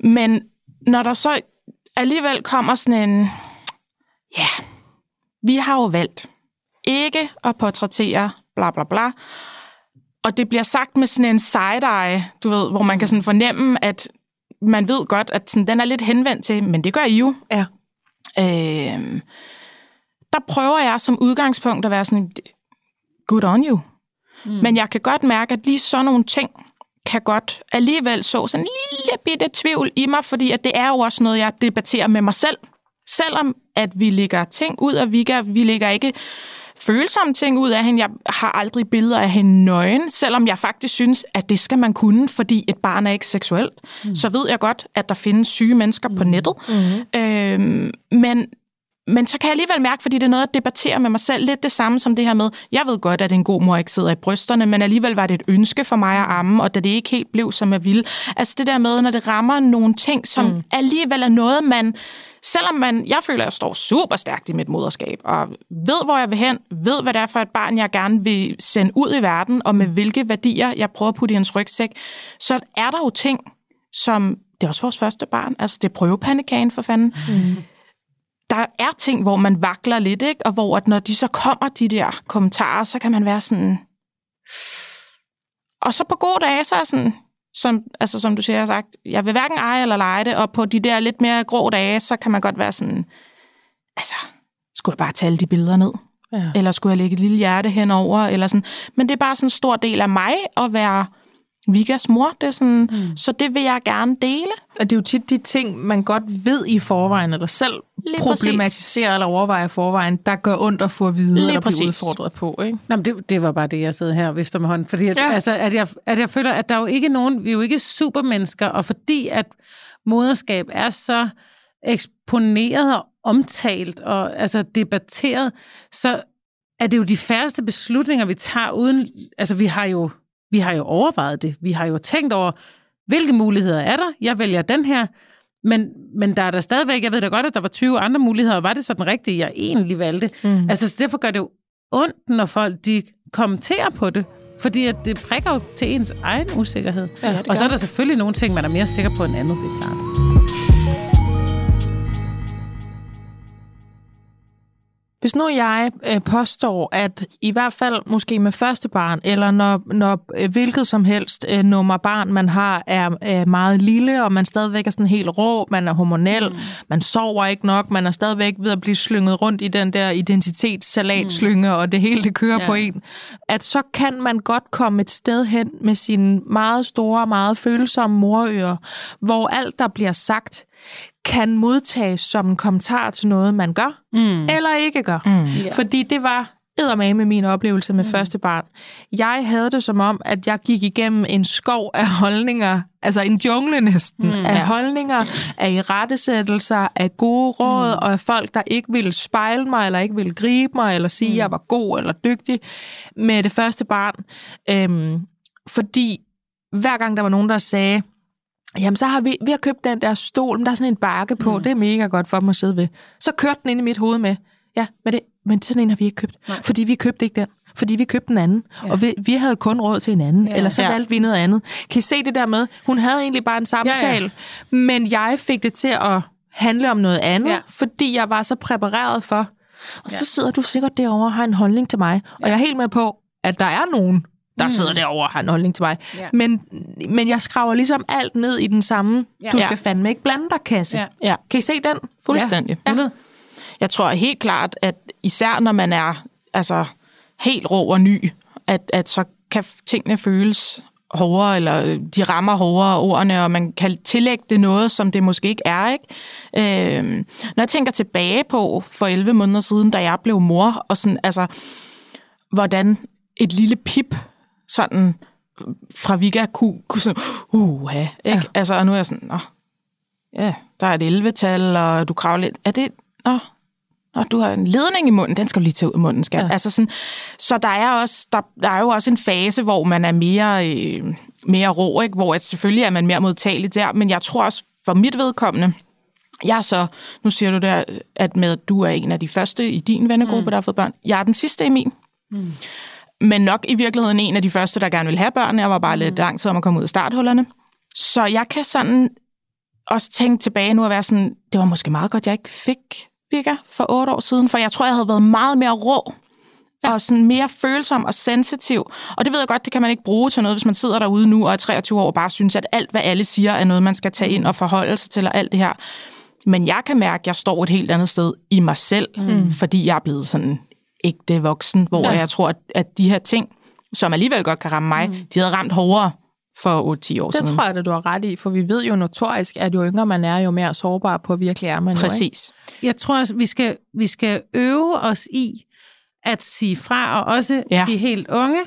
Men når der så alligevel kommer sådan en, ja, vi har jo valgt ikke at portrættere, bla bla bla, og det bliver sagt med sådan en side-eye, du ved, hvor man kan sådan fornemme, at man ved godt, at sådan, den er lidt henvendt til, men det gør I jo. Ja. Øh, der prøver jeg som udgangspunkt at være sådan, good on you. Mm. Men jeg kan godt mærke, at lige sådan nogle ting kan godt alligevel så sådan en lille bitte tvivl i mig, fordi at det er jo også noget, jeg debatterer med mig selv. Selvom at vi lægger ting ud af Vika, vi lægger ikke følsomme ting ud af hende. Jeg har aldrig billeder af hende nøgen, selvom jeg faktisk synes, at det skal man kunne, fordi et barn er ikke seksuelt. Mm. Så ved jeg godt, at der findes syge mennesker mm. på nettet. Mm. Øhm, men men så kan jeg alligevel mærke, fordi det er noget at debattere med mig selv, lidt det samme som det her med, jeg ved godt, at en god mor ikke sidder i brysterne, men alligevel var det et ønske for mig at amme, og da det ikke helt blev, som jeg ville. Altså det der med, når det rammer nogle ting, som mm. alligevel er noget, man, selvom man, jeg føler, at jeg står super stærkt i mit moderskab, og ved, hvor jeg vil hen, ved, hvad det er for et barn, jeg gerne vil sende ud i verden, og med hvilke værdier, jeg prøver at putte i hans rygsæk, så er der jo ting, som, det er også vores første barn, altså det er prøvepandekagen for fanden, mm der er ting, hvor man vakler lidt, ikke? og hvor at når de så kommer, de der kommentarer, så kan man være sådan... Og så på gode dage, så er sådan, som, altså, som du siger, har sagt, jeg vil hverken eje eller lege det, og på de der lidt mere grå dage, så kan man godt være sådan, altså, skulle jeg bare tage alle de billeder ned? Ja. Eller skulle jeg lægge et lille hjerte henover? Eller sådan. Men det er bare sådan en stor del af mig at være Vigas mor. Det er sådan, mm. Så det vil jeg gerne dele. Og det er jo tit de ting, man godt ved i forvejen, eller selv Lige problematiserer præcis. eller overvejer i forvejen, der gør ondt at få at vide, Lige eller blive udfordret på. Ikke? Nå, men det, det var bare det, jeg sidder her og vifter med hånden. Fordi at, ja. altså, at, jeg, at jeg føler, at der er jo ikke nogen, vi er jo ikke supermennesker, og fordi at moderskab er så eksponeret og omtalt og altså debatteret, så er det jo de færreste beslutninger, vi tager uden... Altså, vi har jo, vi har jo overvejet det. Vi har jo tænkt over, hvilke muligheder er der? Jeg vælger den her. Men, men der er der stadigvæk, jeg ved da godt, at der var 20 andre muligheder, og var det så den rigtige, jeg egentlig valgte? Mm. Altså, så derfor gør det jo ondt, når folk de kommenterer på det, fordi at det prikker jo til ens egen usikkerhed. Ja, og så er der selvfølgelig nogle ting, man er mere sikker på end andet, det er klart. Hvis nu jeg øh, påstår, at i hvert fald måske med første barn, eller når, når øh, hvilket som helst øh, nummer barn, man har, er, er meget lille, og man stadigvæk er sådan helt rå, man er hormonel, mm. man sover ikke nok, man er stadigvæk ved at blive slynget rundt i den der identitetssalatslynge, mm. og det hele det kører ja. på en, at så kan man godt komme et sted hen med sine meget store, meget følsomme morører, hvor alt, der bliver sagt, kan modtages som en kommentar til noget, man gør, mm. eller ikke gør. Mm. Yeah. Fordi det var eddermame med min oplevelse med mm. første barn. Jeg havde det som om, at jeg gik igennem en skov af holdninger, altså en jungle næsten, mm. af holdninger, af irettesættelser, af gode råd, mm. og af folk, der ikke ville spejle mig, eller ikke ville gribe mig, eller sige, mm. at jeg var god eller dygtig med det første barn. Øhm, fordi hver gang der var nogen, der sagde, Jamen, så har vi, vi har købt den der stol, men der er sådan en bakke på, mm. det er mega godt for dem at sidde ved. Så kørte den ind i mit hoved med, ja, men, det, men sådan en har vi ikke købt, Nej. fordi vi købte ikke den fordi vi købte den anden, ja. og vi, vi havde kun råd til en anden, ja. eller så ja. valgte vi noget andet. Kan I se det der med, hun havde egentlig bare en samtale, ja, ja. men jeg fik det til at handle om noget andet, ja. fordi jeg var så præpareret for, og ja. så sidder du sikkert derovre og har en holdning til mig, ja. og jeg er helt med på, at der er nogen, der mm. sidder derovre og har en holdning til mig. Ja. Men, men jeg skraver ligesom alt ned i den samme, ja. du skal fandme ikke blande dig, kasse. Ja. Ja. Kan I se den? Fuldstændig. Ja. Ja. Jeg tror helt klart, at især når man er altså, helt rå og ny, at, at så kan tingene føles hårdere, eller de rammer hårdere ordene, og man kan tillægge det noget, som det måske ikke er. Ikke? Øhm, når jeg tænker tilbage på for 11 måneder siden, da jeg blev mor, og sådan, altså, hvordan et lille pip sådan fra Vika kunne, kunne sådan, uh, ikke? Ja. Altså, og nu er jeg sådan, Nå, ja, der er et 11-tal, og du kravler lidt. Er det, nå, nå, du har en ledning i munden, den skal du lige tage ud af munden, skal. Ja. Altså sådan, så der er, også, der, der er jo også en fase, hvor man er mere, øh, mere rå, ikke? hvor at selvfølgelig er man mere modtagelig der, men jeg tror også, for mit vedkommende, jeg er så, nu siger du der, at med, at du er en af de første i din vennegruppe, mm. der har fået børn. Jeg er den sidste i min. Mm men nok i virkeligheden en af de første, der gerne ville have børn. Jeg var bare mm. lidt lang tid om at komme ud af starthullerne. Så jeg kan sådan også tænke tilbage nu og være sådan, det var måske meget godt, jeg ikke fik Vika for otte år siden, for jeg tror, jeg havde været meget mere rå ja. og sådan mere følsom og sensitiv. Og det ved jeg godt, det kan man ikke bruge til noget, hvis man sidder derude nu og er 23 år og bare synes, at alt, hvad alle siger, er noget, man skal tage ind og forholde sig til, og alt det her. Men jeg kan mærke, at jeg står et helt andet sted i mig selv, mm. fordi jeg er blevet sådan ægte voksen, hvor ja. jeg tror, at, at de her ting, som alligevel godt kan ramme mig, mm. de havde ramt hårdere for 8-10 år det siden. Det tror jeg, at du har ret i, for vi ved jo notorisk, at jo yngre man er, jo mere sårbar på virkelig er man Præcis. Jo, ikke? Jeg tror også, vi skal, vi skal øve os i at sige fra, og også ja. de helt unge,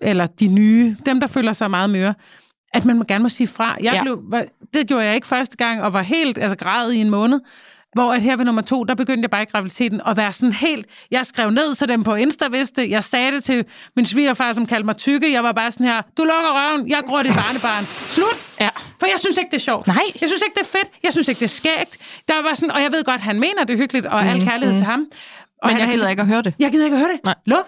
eller de nye, dem der føler sig meget møre, at man gerne må sige fra. Jeg ja. blev, det gjorde jeg ikke første gang, og var helt altså, græd i en måned. Hvor at her ved nummer to, der begyndte jeg bare i graviditeten at være sådan helt... Jeg skrev ned, så dem på Insta vidste. Jeg sagde det til min svigerfar, som kaldte mig tykke. Jeg var bare sådan her, du lukker røven, jeg gror dit barnebarn. Slut! Ja. For jeg synes ikke, det er sjovt. Nej. Jeg synes ikke, det er fedt. Jeg synes ikke, det er skægt. Der var sådan, og jeg ved godt, han mener det hyggeligt, og mm, al kærlighed mm. til ham. Og Men jeg gider ikke at høre det. Jeg gider ikke at høre det. Nej. Luk.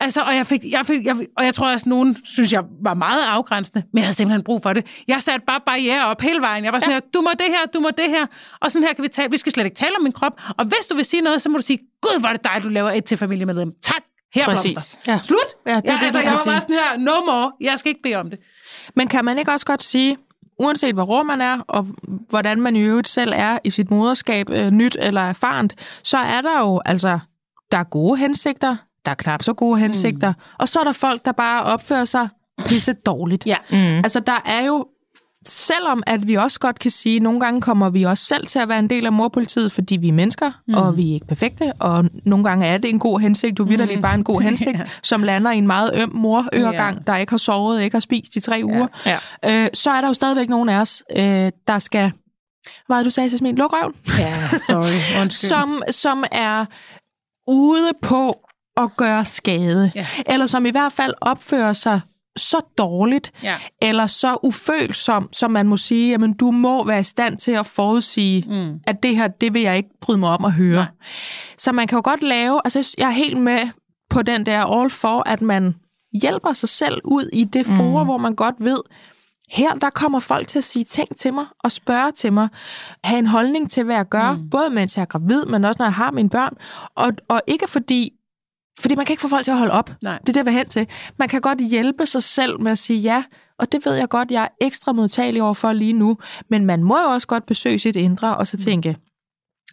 Altså, og jeg, fik, jeg, fik, jeg, og jeg tror også, at nogen synes, jeg var meget afgrænsende, men jeg havde simpelthen brug for det. Jeg satte bare barriere op hele vejen. Jeg var sådan ja. her, du må det her, du må det her, og sådan her kan vi tale. Vi skal slet ikke tale om min krop. Og hvis du vil sige noget, så må du sige, gud, var det dig, du laver et til familiemedlem. Tak, her Præcis. Ja. Slut. Ja, det, ja, det, altså, det, jeg var bare sådan her, no more, jeg skal ikke bede om det. Men kan man ikke også godt sige, uanset hvor rå man er, og hvordan man i øvrigt selv er i sit moderskab, øh, nyt eller erfarent, så er der jo altså der er gode hensigter, der er knap så gode hensigter, mm. og så er der folk, der bare opfører sig pisse dårligt. Ja. Mm. Altså, der er jo selvom at vi også godt kan sige, at nogle gange kommer vi også selv til at være en del af morpolitiet, fordi vi er mennesker, mm. og vi er ikke perfekte, og nogle gange er det en god hensigt, du mm. lige bare en god hensigt, ja. som lander i en meget øm morøregang, ja. der ikke har sovet, ikke har spist i tre uger. Ja. Ja. Øh, så er der jo stadigvæk nogen af os, øh, der skal... Hvad du sagde, Sasmin? Luk røven. Ja, sorry. Undskyld. som, som er ude på at gøre skade. Ja. Eller som i hvert fald opfører sig så dårligt, ja. eller så ufølsom, som man må sige, at du må være i stand til at forudsige, mm. at det her, det vil jeg ikke bryde mig om at høre. Nej. Så man kan jo godt lave, altså jeg er helt med på den der all for, at man hjælper sig selv ud i det forum, mm. hvor man godt ved, her der kommer folk til at sige ting til mig og spørge til mig, have en holdning til, hvad jeg gør, mm. både mens jeg er gravid, men også når jeg har mine børn. Og, og ikke fordi fordi man kan ikke få folk til at holde op. Nej. Det er det, jeg hen til. Man kan godt hjælpe sig selv med at sige ja, og det ved jeg godt, jeg er ekstra modtagelig over for lige nu. Men man må jo også godt besøge sit indre og så tænke,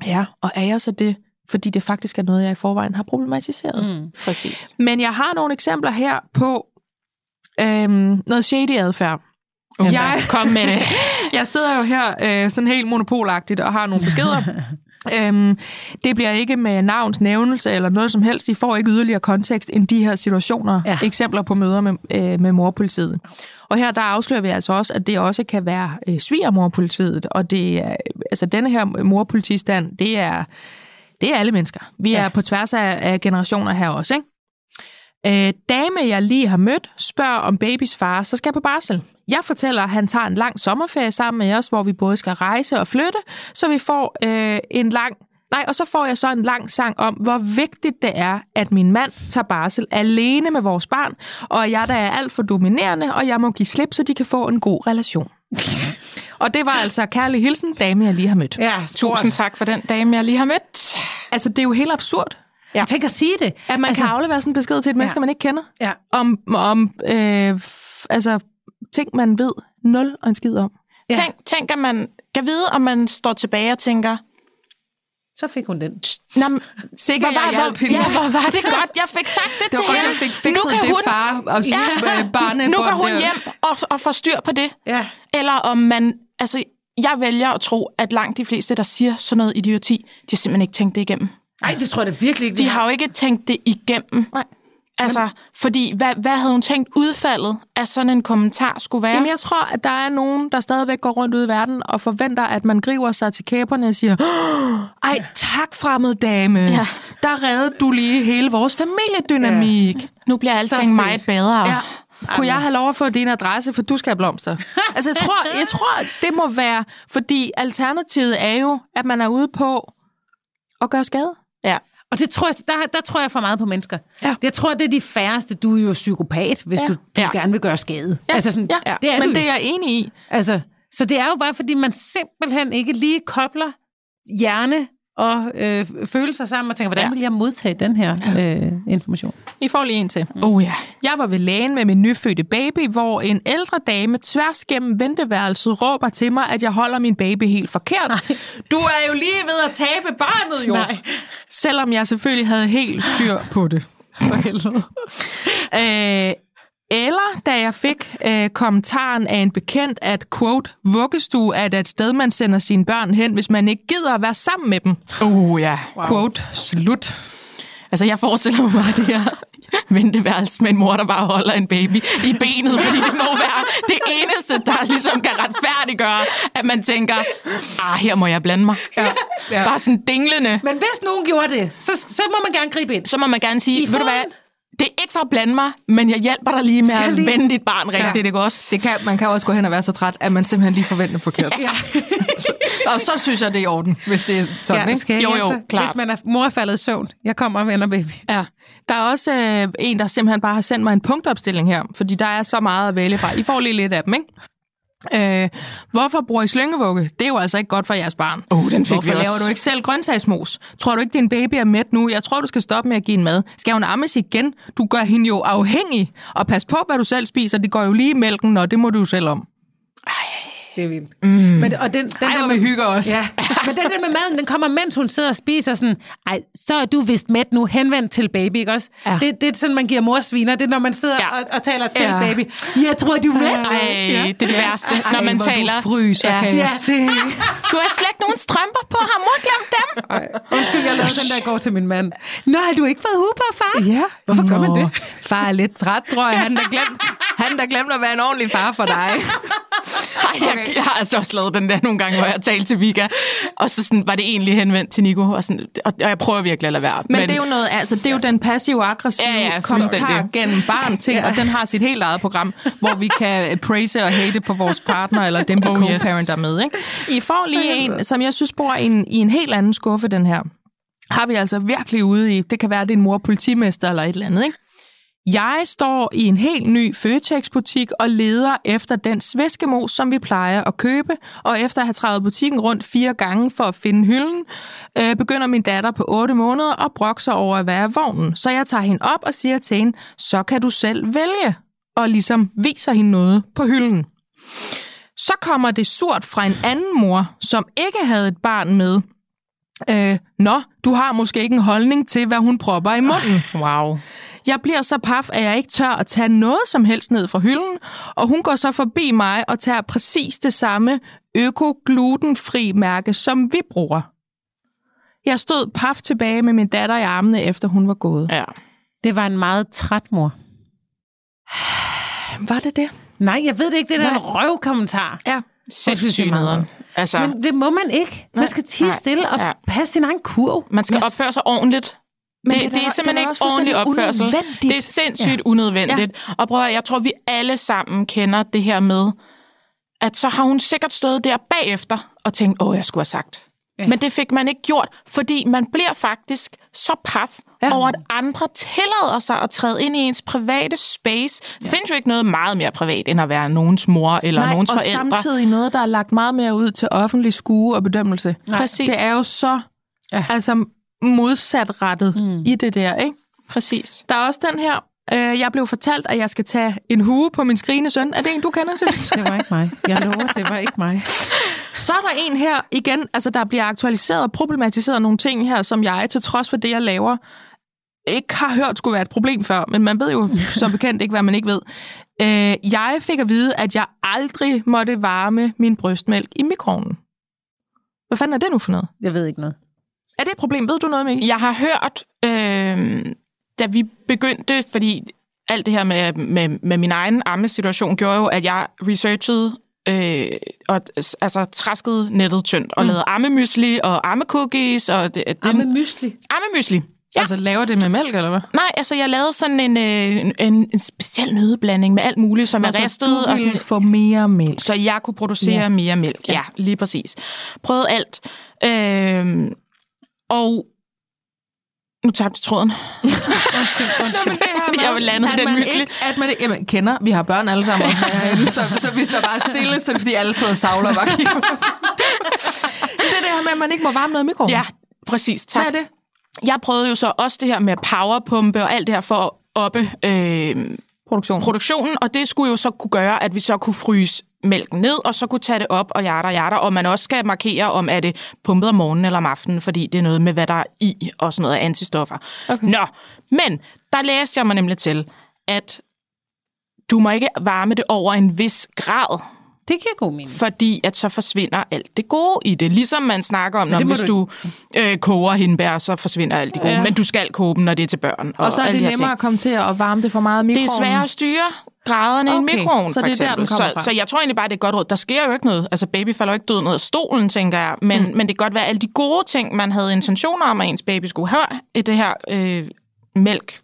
ja, og er jeg så det? Fordi det faktisk er noget, jeg i forvejen har problematiseret. Mm, præcis. Men jeg har nogle eksempler her på øhm, noget shady adfærd. Okay. Jeg, kom med det. jeg sidder jo her øh, sådan helt monopolagtigt og har nogle beskeder Øhm, det bliver ikke med navns nævnelse eller noget som helst. I får ikke yderligere kontekst end de her situationer, ja. eksempler på møder med, øh, med morpolitiet. Og her der afslører vi altså også, at det også kan være øh, svigermorpolitiet, og det er, altså denne her morpolitistand, det er, det er alle mennesker. Vi ja. er på tværs af, af generationer her også, ikke? Øh, dame, jeg lige har mødt, spørger om babys far, så skal jeg på barsel. Jeg fortæller, at han tager en lang sommerferie sammen med os, hvor vi både skal rejse og flytte, så vi får øh, en lang Nej, og så får jeg så en lang sang om, hvor vigtigt det er, at min mand tager barsel alene med vores barn, og jeg der er alt for dominerende, og jeg må give slip, så de kan få en god relation. og det var altså kærlig hilsen, dame, jeg lige har mødt. Ja, tusind tak for den dame, jeg lige har mødt. Altså, det er jo helt absurd. Ja. Tænk at sige det. At man altså, kan aflevere sådan en besked til et menneske, ja. man ikke kender. Ja. Om, om øh, altså, ting, man ved nul og en skid om. Ja. Tænk, tænk, at man kan vide, om man står tilbage og tænker, så fik hun den. Nå, Sikker hvor, jeg hjælp hende. Ja, hvor var det godt. Jeg fik sagt det, det til hende. Jeg fik fikset nu kan det hun, far og ja, barnet. Nu kan hun hjem og, og få styr på det. Ja. Eller om man... Altså, jeg vælger at tro, at langt de fleste, der siger sådan noget idioti, de har simpelthen ikke tænkt det igennem. Nej, det tror jeg da virkelig ikke. De har jo ikke tænkt det igennem. Nej. Altså, fordi hvad, hvad havde hun tænkt udfaldet af sådan en kommentar skulle være? Jamen, jeg tror, at der er nogen, der stadigvæk går rundt ud i verden og forventer, at man griber sig til kæberne og siger, ej, tak fremmede dame. Ja. Der reddede du lige hele vores familiedynamik. Ja. Nu bliver alting meget bedre. Ja. Kunne jeg have lov at få din adresse, for du skal have blomster? altså, jeg tror, jeg tror, det må være, fordi alternativet er jo, at man er ude på at gøre skade. Ja. Og det tror jeg, der, der tror jeg for meget på mennesker. Ja. Jeg tror, det er de færreste. Du er jo psykopat, hvis ja. du, du ja. gerne vil gøre skade. Ja. Altså sådan, ja. Det er Men du. det er jeg enig i. Altså, så det er jo bare, fordi man simpelthen ikke lige kobler hjerne og øh, følelser sammen og tænker, hvordan ja. vil jeg modtage den her øh, information? I får lige en til. Mm. Oh ja. Jeg var ved lægen med min nyfødte baby, hvor en ældre dame tværs gennem venteværelset råber til mig, at jeg holder min baby helt forkert. Nej. Du er jo lige ved at tabe barnet, jo. Nej. Selvom jeg selvfølgelig havde helt styr på det. For helvede. øh, eller da jeg fik øh, kommentaren af en bekendt, at quote, vuggestue er et sted, man sender sine børn hen, hvis man ikke gider at være sammen med dem. Oh ja. Wow. Quote, slut. Altså, jeg forestiller mig bare det her venteværelse med en mor, der bare holder en baby i benet, fordi det må være det eneste, der ligesom kan retfærdiggøre, at man tænker, ah, her må jeg blande mig. Ja, ja. Bare sådan dinglende. Men hvis nogen gjorde det, så, så må man gerne gribe ind. Så må man gerne sige, ved du hvad, det er ikke for at blande mig, men jeg hjælper dig lige med at lige... vende dit barn rigtigt, ja. det også? Det kan, man kan også gå hen og være så træt, at man simpelthen lige forventer forkert. Ja. og så synes jeg, det er i orden, hvis det er sådan, ja, ikke? Skal jo, jo, klart. Hvis man er mor er faldet i søvn, jeg kommer og vender baby. Ja. Der er også øh, en, der simpelthen bare har sendt mig en punktopstilling her, fordi der er så meget at vælge fra. I får lige lidt af dem, ikke? Øh, hvorfor bruger I slyngevugge? Det er jo altså ikke godt for jeres barn. Oh, den fik hvorfor vi også. laver du ikke selv grøntsagsmos? Tror du ikke, din baby er mæt nu? Jeg tror, du skal stoppe med at give en mad. Skal hun ammes igen? Du gør hende jo afhængig. Og pas på, hvad du selv spiser. Det går jo lige i mælken, og det må du jo selv om. Ej, Det er vildt. Mm. Men, og den, den Ej, der med, vi hygger os. Ja. Men den der med maden, den kommer, mens hun sidder og spiser sådan, ej, så er du vist mæt nu, henvendt til baby, ikke også? Ja. Det, det er sådan, man giver morsviner, det er, når man sidder Ja. ja. og, og taler til Ja. ja. baby. Jeg tror, du er mæt. Ej, det er det værste, Ej, når man hvor taler. du fryser, Ja. kan jeg Ja. se. Du har slet ikke nogen strømper på, har mor glemt dem? Undskyld, jeg lavede den der i går til min mand. Nå, har du ikke fået hue på, far? Ja. Hvorfor gør man Nå, det? Far er lidt træt, tror jeg. Han der glemt, han der glemt at være en ordentlig far for dig. Ej, jeg, jeg har altså også lavet den der nogle gange, hvor jeg har talt til Vika, og så sådan, var det egentlig henvendt til Nico, og, sådan, og, og jeg prøver virkelig at lade være. Men, Men det er jo noget, altså det er jo den passive-aggressive Ja, ja, kommentar gennem barn ting, ja. og den har sit helt eget program, hvor vi kan praise og hate på vores partner, eller dem, vi Oh, oh, yes. co-parenter med. Ikke? I får lige en, som jeg synes bor i en, i en helt anden skuffe, den her. Har vi altså virkelig ude i, det kan være, det er en mor politimester eller et eller andet, ikke? Jeg står i en helt ny Føtex-butik og leder efter den svæskemos, som vi plejer at købe, og efter at have trævet butikken rundt fire gange for at finde hylden, øh, begynder min datter på 8 måneder at brokke sig over at være i vognen. Så jeg tager hende op og siger til hende, så kan du selv vælge, og ligesom viser hende noget på hylden. Så kommer det surt fra en anden mor, som ikke havde et barn med. Øh, Nå, du har måske ikke en holdning til, hvad hun propper i munden. Wow. Jeg bliver så paf, at jeg ikke tør at tage noget som helst ned fra hylden, og hun går så forbi mig og tager præcis det samme øko-glutenfri mærke, som vi bruger. Jeg stod paf tilbage med min datter i armene, efter hun var gået. Ja. Det var en meget træt mor. Var det det? Nej, jeg ved det ikke. Det er en røvkommentar. Ja. Sindssygt. Altså, Men det må man ikke. Man skal tige nej, stille og ja. passe sin egen kurv. man skal opføre sig ordentligt. Men det, det er det, er simpelthen det ikke ordentlig opførsel. unødvendigt. Det er sindssygt ja. unødvendigt. Ja. Og prøv at, jeg tror, vi alle sammen kender det her med, at så har hun sikkert stået der bagefter og tænkt, åh, jeg skulle have sagt. Ja. Men det fik man ikke gjort, fordi man bliver faktisk så paf Ja. over, at andre tillader sig at træde ind i ens private space. Ja. Der findes jo ikke noget meget mere privat, end at være nogens mor eller Nej, nogens og forældre. samtidig noget, der er lagt meget mere ud til offentlig skue og bedømmelse. Præcis. Det er jo så Ja. altså, modsatrettet mm. i det der, ikke? Præcis. Der er også den her. Øh, jeg blev fortalt, at jeg skal tage en hue på min skrigende søn. Er det en, du kender? Det var ikke mig. Jeg lover, det var ikke mig. Så er der en her igen, altså der bliver aktualiseret og problematiseret nogle ting her, som jeg, til trods for det, jeg laver, ikke har hørt skulle være et problem før, men man ved jo som bekendt ikke, hvad man ikke ved. Øh, jeg fik at vide, at jeg aldrig måtte varme min brystmælk i mikroovnen. Hvad fanden er det nu for noget? Jeg ved ikke noget. Er det et problem? Ved du noget, Mikkel? Jeg har hørt, øh, da vi begyndte, fordi alt det her med, med, med min egen ammesituation gjorde jo, at jeg researchede øh, og altså traskede nettet tyndt og mm. lavede ammemysli og ammecookies og det, det, Amme mysli. ammemysli. Ja. Altså laver det med mælk, eller hvad? Nej, altså jeg lavede sådan en, øh, en, en, en speciel nødeblanding med alt muligt, som er ristet. og sådan, få mere mælk. så jeg kunne producere Ja. mere mælk. Ja. ja, lige præcis. Prøvede alt. Øh, og nu tabte jeg tråden. Nå, men det her Fordi jeg vil lande den mysli. Ikke, at man ikke, jamen, kender, vi har børn alle sammen, herinde, så, så hvis der bare er stille, så er det fordi alle sidder og savler bare kigger. det er det her med, at man ikke må varme noget i mikroovnen. Ja, præcis. Tak. Hvad er det? Jeg prøvede jo så også det her med powerpumpe og alt det her for at oppe øh, Produktion. produktionen, og det skulle jo så kunne gøre, at vi så kunne fryse mælken ned, og så kunne tage det op og hjerter hjerter, og man også skal markere, om er det pumpet om morgenen eller om aftenen, fordi det er noget med, hvad der er i, og sådan noget af antistoffer. Okay. Nå, men der læste jeg mig nemlig til, at du må ikke varme det over en vis grad, Det giver god mening. fordi at så forsvinder alt det gode i det. Ligesom man snakker om, når hvis du du øh, koger hindbær, så forsvinder alt det gode. Ja. Men du skal koge dem, når det er til børn. Og så er det nemmere ting. at komme til at varme det for meget i Det er sværere at styre graderne Okay, i en mikroovn, så det er der, den kommer så, fra. så jeg tror egentlig bare, det er godt råd. Der sker jo ikke noget. Altså, baby falder jo ikke død ned af stolen, tænker jeg. Men, mm. men det kan godt være, alle de gode ting, man havde intentioner om, at ens baby skulle have i det her øh, mælk,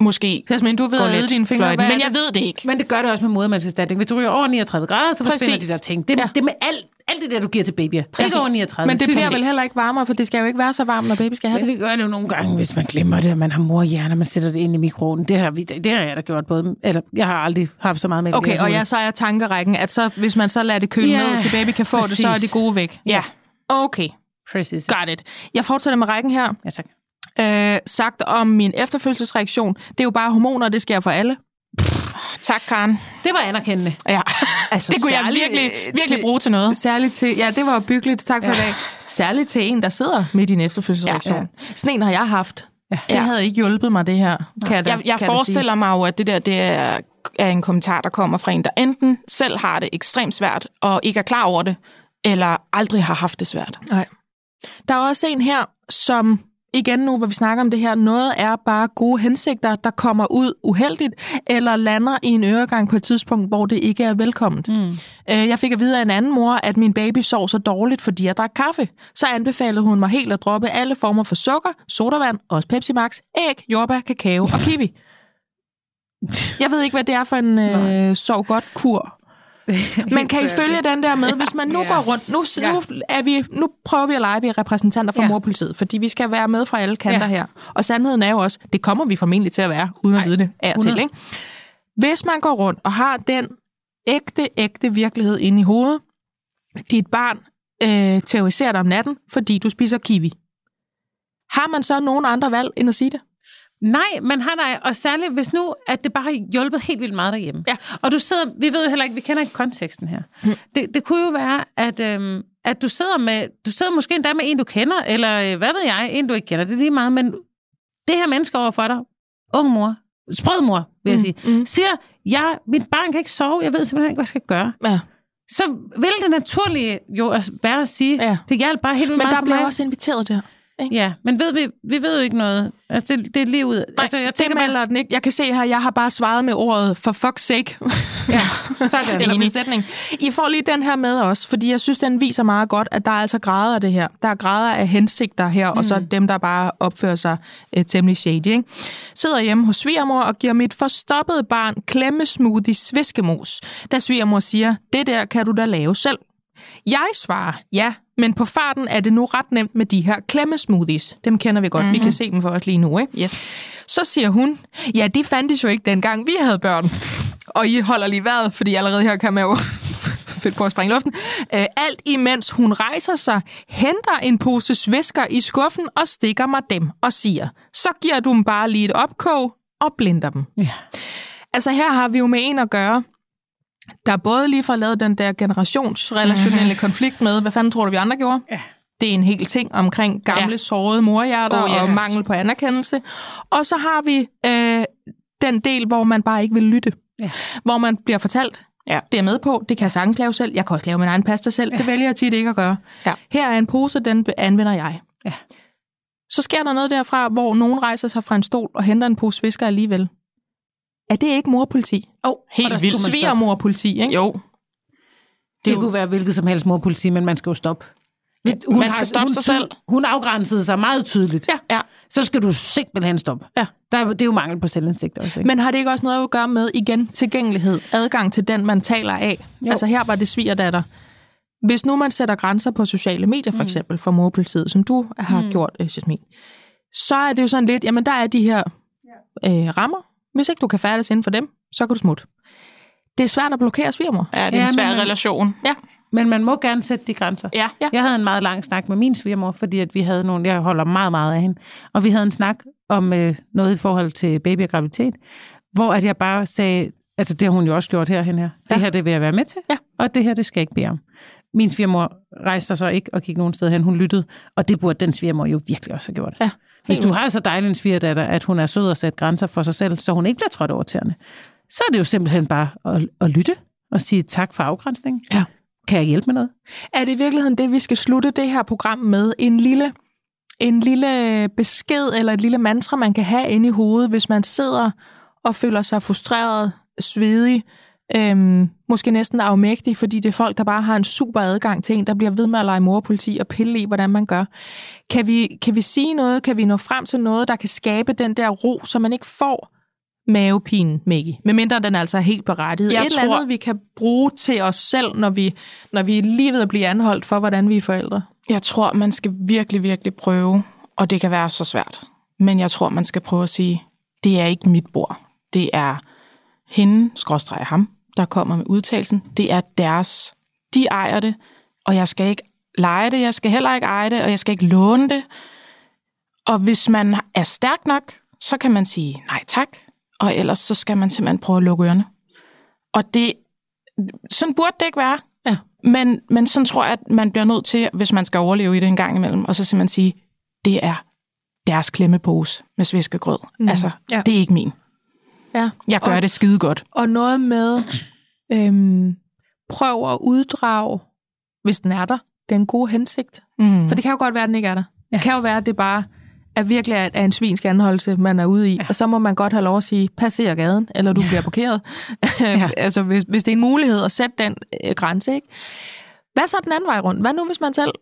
måske Jasmin, du ved går at lidt dine fingre. fløjten. Men jeg det? ved det ikke. Men det gør det også med modermandserstatning. Hvis du ryger over 39 grader, så forsvinder Præcis. de der ting. Det, Ja. det med alt, alt det der, du giver til babyer. Ikke over 39. Men det bliver for vel heller ikke varmere, for det skal jo ikke være så varmt, når baby skal have Men det. det gør det jo nogle gange, hvis man glemmer det, og man har morhjerner, man sætter det ind i mikroovnen. Det har, vi, det har jeg da gjort både, eller jeg har aldrig haft så meget med Okay, og jeg så er tankerækken, at så, hvis man så lader det køle Ja, ned, til baby kan få det, så er præcis. de gode væk. Ja. Okay, Præcis. got it. Jeg fortsætter med rækken her. Ja, tak. Øh, sagt om min efterfølgelsesreaktion, det er jo bare hormoner, det sker for alle. Tak, Karen. Det var anerkendende. Ja, Altså, det kunne jeg virkelig, øh, virkelig til- bruge til noget. Særligt til, ja, det var byggeligt. Tak for ja. i dag. Særligt til en, der sidder midt i en efterfødselsreaktion. Ja, Ja, Sådan en har jeg haft. Ja. Det Ja. havde ikke hjulpet mig, det her. Kan jeg, da- Jeg, jeg kan forestiller mig jo, at det der det er, er en kommentar, der kommer fra en, der enten selv har det ekstremt svært, og ikke er klar over det, eller aldrig har haft det svært. Nej. Der er også en her, som igen nu, hvor vi snakker om det her, noget er bare gode hensigter, der kommer ud uheldigt, eller lander i en øregang på et tidspunkt, hvor det ikke er velkomment. Mm. Jeg fik at vide af en anden mor, at min baby sov så dårligt, fordi jeg drak kaffe. Så anbefalede hun mig helt at droppe alle former for sukker, sodavand, også Pepsi Max, æg, jordbær, kakao og kiwi. Jeg ved ikke, hvad det er for en øh, sov godt kur. Men kan I følge den der med, hvis man nu går rundt, nu, nu, er vi, nu prøver vi at lege, vi er repræsentanter for Ja. morpolitiet, fordi vi skal være med fra alle kanter Ja. her. Og sandheden er jo også, det kommer vi formentlig til at være, uden at Ej, vide det af og til. 100. Ikke? Hvis man går rundt og har den ægte, ægte virkelighed inde i hovedet, dit barn øh, terroriserer dig om natten, fordi du spiser kiwi. Har man så nogen andre valg end at sige det? Nej, men har der, og særligt hvis nu, at det bare har hjulpet helt vildt meget derhjemme. Ja. Og du sidder, vi ved jo heller ikke, vi kender ikke konteksten her. Mm. Det, det kunne jo være, at, øhm, at du sidder med, du sidder måske endda med en, du kender, eller øh, hvad ved jeg, en, du ikke kender. Det er lige meget, men det her menneske overfor dig, ung mor, sprød mor, vil jeg sige, mm. siger, ja, mit barn kan ikke sove, jeg ved simpelthen ikke, hvad jeg skal gøre. Ja. Så vil det naturlige jo at være at sige, Ja. det hjælper bare helt vildt Men meget der bliver også inviteret der. Ja, men ved vi, vi ved jo ikke noget. Altså, det, det er lige ud. Nej, altså, jeg det tænker melder den ikke. Jeg kan se her, jeg har bare svaret med ordet for fuck's sake. ja, sådan. Eller besætning. I får lige den her med også, fordi jeg synes, den viser meget godt, at der er altså grader af det her. Der er grader af hensigter her, mm. og så dem, der bare opfører sig øh, temmelig shady. Ikke? Sidder hjemme hos svigermor og giver mit forstoppede barn klemmesmoothie sviskemos, da svigermor siger, det der kan du da lave selv. Jeg svarer, ja, men på farten er det nu ret nemt med de her klemmesmoothies. Dem kender vi godt. Mm-hmm. Vi kan se dem for os lige nu, ikke? Yes. Så siger hun, ja, de fandtes jo ikke dengang, vi havde børn. Og I holder lige vejret, fordi allerede her kan man jo fedt på at springe i luften. Øh, alt imens hun rejser sig, henter en pose svæsker i skuffen og stikker mig dem og siger, så giver du dem bare lige et opkog og blinder dem. Ja. Altså her har vi jo med en at gøre, der både lige får lavet den der generationsrelationelle konflikt med, hvad fanden tror du, vi andre gjorde? Ja. Det er en hel ting omkring gamle, Ja. sårede morhjerter Oh, yes. og mangel på anerkendelse. Og så har vi øh, den del, hvor man bare ikke vil lytte. Ja. Hvor man bliver fortalt, Ja. det er med på, det kan jeg sagtens lave selv, jeg kan også lave min egen pasta selv, ja. det vælger jeg tit ikke at gøre. Ja. Her er en pose, den anvender jeg. Ja. Så sker der noget derfra, hvor nogen rejser sig fra en stol og henter en pose visker alligevel. Er det ikke morpoliti? Oh, Helt der vildt. man stoppe. Svigermorpoliti, ikke? Jo. Det, er jo- kunne være hvilket som helst morpoliti, men man skal jo stoppe. man skal stoppe hun, sig selv. Hun afgrænsede sig meget tydeligt. Ja, ja. Så skal du simpelthen stoppe. Ja. Der, er- det er jo mangel på selvindsigt også, ikke? Men har det ikke også noget at gøre med, igen, tilgængelighed, adgang til den, man taler af? Jo. Altså her var det svigerdatter. Hvis nu man sætter grænser på sociale medier, for eksempel, for morpolitiet, som du har mm. gjort, øh, Jasmin, så er det jo sådan lidt, jamen der er de her øh, rammer. Hvis ikke du kan færdes inden for dem, så kan du smutte. Det er svært at blokere svigermor. Ja, det er Ja, en svær men- relation. Ja. Men man må gerne sætte de grænser. Ja. Ja. Jeg havde en meget lang snak med min svigermor, fordi at vi havde nogle, jeg holder meget, meget af hende, og vi havde en snak om øh, noget i forhold til baby og graviditet, hvor at jeg bare sagde, altså det har hun jo også gjort herhen her, det Ja. her det vil jeg være med til, Ja. og det her det skal jeg ikke bede om. Min svigermor rejste sig så ikke og gik nogen sted hen, hun lyttede, og det burde den svigermor jo virkelig også have gjort. Ja, Hvis du har så dejlig en svigerdatter, at hun er sød og sætte grænser for sig selv, så hun ikke bliver trådt over tæerne, så er det jo simpelthen bare at, at lytte og sige tak for afgrænsningen. Ja. Kan jeg hjælpe med noget? Er det i virkeligheden det, vi skal slutte det her program med? En lille, en lille besked eller et lille mantra, man kan have inde i hovedet, hvis man sidder og føler sig frustreret, svedig, øhm, måske næsten afmægtig, fordi det er folk, der bare har en super adgang til en, der bliver ved med at lege morpoliti og pille i, hvordan man gør. Kan vi, kan vi sige noget? Kan vi nå frem til noget, der kan skabe den der ro, så man ikke får mavepinen, Maggie. Medmindre den altså er helt berettiget. Jeg Et eller tror- andet, vi kan bruge til os selv, når vi, når vi er lige ved at blive anholdt for, hvordan vi er forældre. Jeg tror, man skal virkelig, virkelig prøve, og det kan være så svært, men jeg tror, man skal prøve at sige, det er ikke mit bord. Det er hende, skråstreger ham, der kommer med udtalelsen. Det er deres. De ejer det, og jeg skal ikke lege det, jeg skal heller ikke eje det, og jeg skal ikke låne det. Og hvis man er stærk nok, så kan man sige nej tak, og ellers så skal man simpelthen prøve at lukke ørerne. Og det, sådan burde det ikke være. Ja. Men, men sådan tror jeg, at man bliver nødt til, hvis man skal overleve i det en gang imellem, og så simpelthen sige, det er deres klemmepose med sviskegrød. Mm. Altså, Ja. det er ikke min. Ja. Jeg gør og, det skide godt. Og noget med, øhm, prøv at uddrage, hvis den er der, den gode hensigt. Mm. For det kan jo godt være, at den ikke er der. Ja. Det kan jo være, at det bare er virkelig er, er en svinsk anholdelse, man er ude i. Ja. Og så må man godt have lov at sige, passer gaden, eller du bliver parkeret. Ja. altså, hvis, hvis det er en mulighed at sætte den øh, grænse, ikke? Hvad så den anden vej rundt? Hvad nu, hvis man selv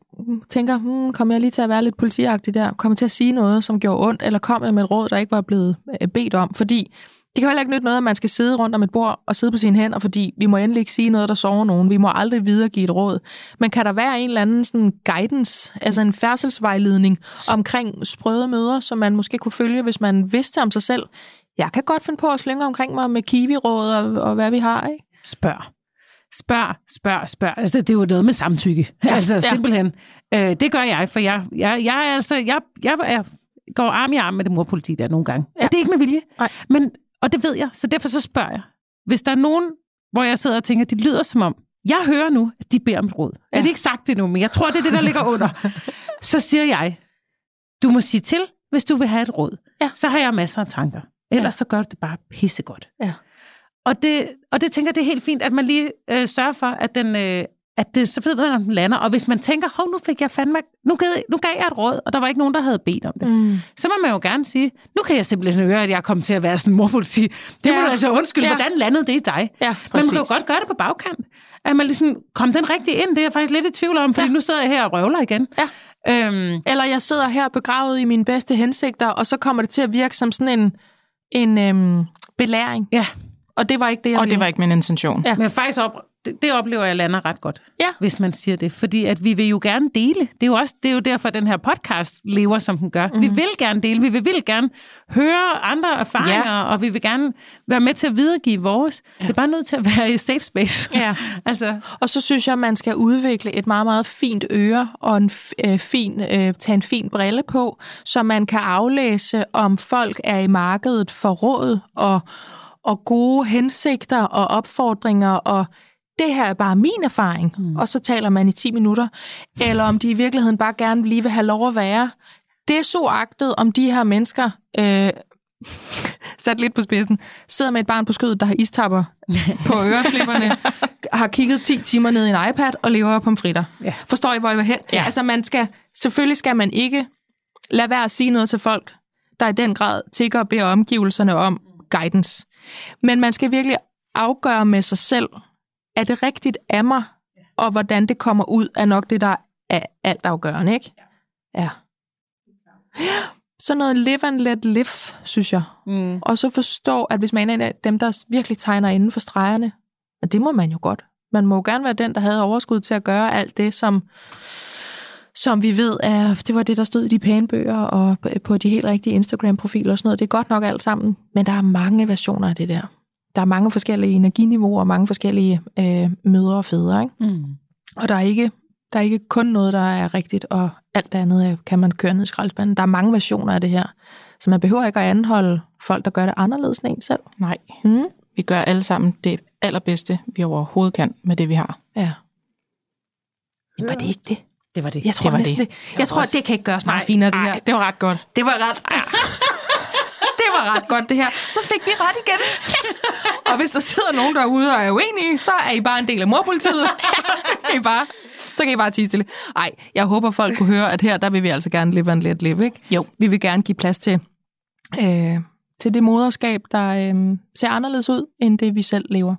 tænker, hmm, kommer jeg lige til at være lidt politiagtig der? Kommer til at sige noget, som gjorde ondt? Eller kom jeg med et råd, der ikke var blevet øh, bedt om? Fordi det kan heller ikke nytte noget, at man skal sidde rundt om et bord og sidde på sine hænder, fordi vi må endelig ikke sige noget, der sover nogen. Vi må aldrig videregive et råd. Men kan der være en eller anden sådan guidance, altså en færdselsvejledning omkring sprøde møder, som man måske kunne følge, hvis man vidste om sig selv? Jeg kan godt finde på at slynge omkring mig med kiwi-råd og, og hvad vi har, ikke? Spørg. Spørg, spørg, spørg. Altså, det er jo noget med samtykke. Ja, altså, ja. simpelthen. Øh, det gør jeg, for jeg, jeg, jeg, er altså, jeg, jeg, jeg går arm i arm med det morpoliti der nogle gange. Ja. Ja. Det er ikke med vilje. Nej. Men, og det ved jeg, så derfor så spørger jeg. Hvis der er nogen, hvor jeg sidder og tænker, de lyder som om, jeg hører nu, at de beder om råd. Ja. Jeg har ikke sagt det nu, men jeg tror, det er det, der ligger under. så siger jeg, du må sige til, hvis du vil have et råd. Ja. Så har jeg masser af tanker. Ellers ja. så gør du det bare pissegodt. Ja. Og det, og det tænker jeg, det er helt fint, at man lige øh, sørger for, at den, øh, at det så ved man, lander. Og hvis man tænker, hov, nu fik jeg fandme, nu gav, nu gav jeg et råd, og der var ikke nogen, der havde bedt om det. Mm. Så må man jo gerne sige, nu kan jeg simpelthen høre, at jeg er kommet til at være sådan en morpoliti. Det ja. må du altså undskylde, Ja. hvordan landede det i dig? Ja, Men man kan jo godt gøre det på bagkant. At man ligesom, kom den rigtig ind? Det er jeg faktisk lidt i tvivl om, fordi ja. nu sidder jeg her og røvler igen. Ja. Øhm, Eller jeg sidder her begravet i mine bedste hensigter, og så kommer det til at virke som sådan en, en øhm, belæring. ja, Og det var ikke det, jeg Og det ville. var ikke min intention. Ja. men faktisk op, det, det oplever jeg lander ret godt, Ja. hvis man siger det. Fordi at vi vil jo gerne dele. Det er jo, også, det er jo derfor, at den her podcast lever, som den gør. Mm-hmm. Vi vil gerne dele. Vi vil, vil gerne høre andre erfaringer, ja. og vi vil gerne være med til at videregive vores. Ja. Det er bare nødt til at være i safe space. Ja. altså, Og så synes jeg, at man skal udvikle et meget, meget fint øre og en øh, fin, øh, tage en fin brille på, så man kan aflæse, om folk er i markedet for råd og, og gode hensigter og opfordringer og det her er bare min erfaring, mm. og så taler man i 10 minutter, eller om de i virkeligheden bare gerne lige vil have lov at være. Det er så agtet, om de her mennesker, øh, sat lidt på spidsen, sidder med et barn på skødet, der har istapper på øreflipperne, har kigget 10 timer ned i en iPad og lever på fritter. Ja. Forstår I, hvor jeg vil hen? Ja. Altså, man skal, selvfølgelig skal man ikke lade være at sige noget til folk, der i den grad tigger og beder omgivelserne om guidance. Men man skal virkelig afgøre med sig selv, er det rigtigt af mig, og hvordan det kommer ud, er nok det, der er alt afgørende, ikke? Ja. ja. Så noget live and let live, synes jeg. mm. Og så forstå, at hvis man er en af dem, der virkelig tegner inden for stregerne, og det må man jo godt. Man må jo gerne være den, der havde overskud til at gøre alt det, som, som vi ved, er, det var det, der stod i de pæne bøger og på de helt rigtige Instagram-profiler og sådan noget. Det er godt nok alt sammen, men der er mange versioner af det der. Der er mange forskellige energiniveauer og mange forskellige øh, mødre og fædre, ikke? Mm. Og der er ikke der er ikke kun noget, der er rigtigt, og alt det andet kan man køre ned i skraldespanden. Der er mange versioner af det her, så man behøver ikke at anholde folk, der gør det anderledes end en selv. Nej. Mm. Vi gør alle sammen det allerbedste, vi overhovedet kan med det, vi har. Ja. Men var det ikke det? Det var det. Jeg tror Det var næsten det. det. Jeg tror, det kan ikke gøres meget finere, det her. det var ret godt. Det var ret... var ret godt, det her. Så fik vi ret igen. og hvis der sidder nogen derude og er uenige, så er I bare en del af morpolitiet. så kan I bare... Så kan I bare tige stille. Ej, jeg håber, folk kunne høre, at her, der vil vi altså gerne live and let live, ikke? Jo. Vi vil gerne give plads til, øh, til det moderskab, der øh, ser anderledes ud, end det vi selv lever.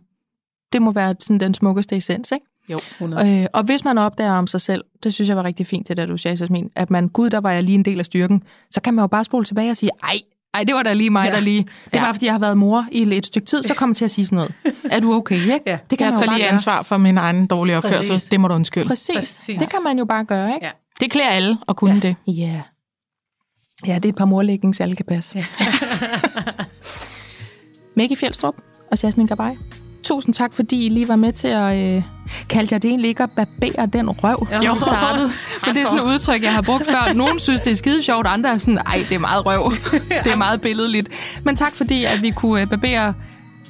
Det må være sådan den smukkeste essens, ikke? Jo. Øh, og hvis man opdager om sig selv, det synes jeg var rigtig fint, det der du sagde, Jasmin, at man, gud, der var jeg lige en del af styrken, så kan man jo bare spole tilbage og sige, ej, ej, det var da lige mig, ja. der lige... Det er Ja. bare, fordi jeg har været mor i et stykke tid, så kommer jeg til at sige sådan noget. Er du okay, ikke? Ja. Det kan Jeg man tager lige gøre. ansvar for min egen dårlige opførsel. Præcis. Det må du undskylde. Præcis. Præcis. Det kan man jo bare gøre, ikke? Ja. Det klæder alle at kunne Ja. det. Ja. Ja, det er et par morlæggings, alle kan passe. Ja. Fjeldstrup og Jasmin Gabay. Tusind tak, fordi I lige var med til at... Øh, kaldte jeg det egentlig ikke at barbere den røv, Jo. jo. startede? Men det er sådan et udtryk, jeg har brugt før. Nogle synes, det er skide sjovt, andre er sådan, ej, det er meget røv. Det er meget billedligt. Men tak, fordi at vi kunne øh, barbere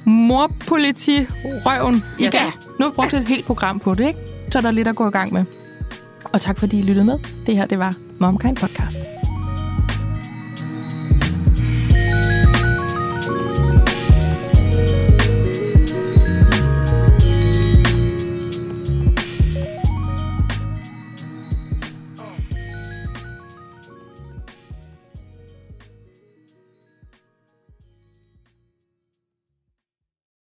morpoliti-røven. Ja. Igen. Nu har vi brugt et helt program på det, ikke? Så er der lidt at gå i gang med. Og tak fordi I lyttede med. Det her, det var MomKind Podcast.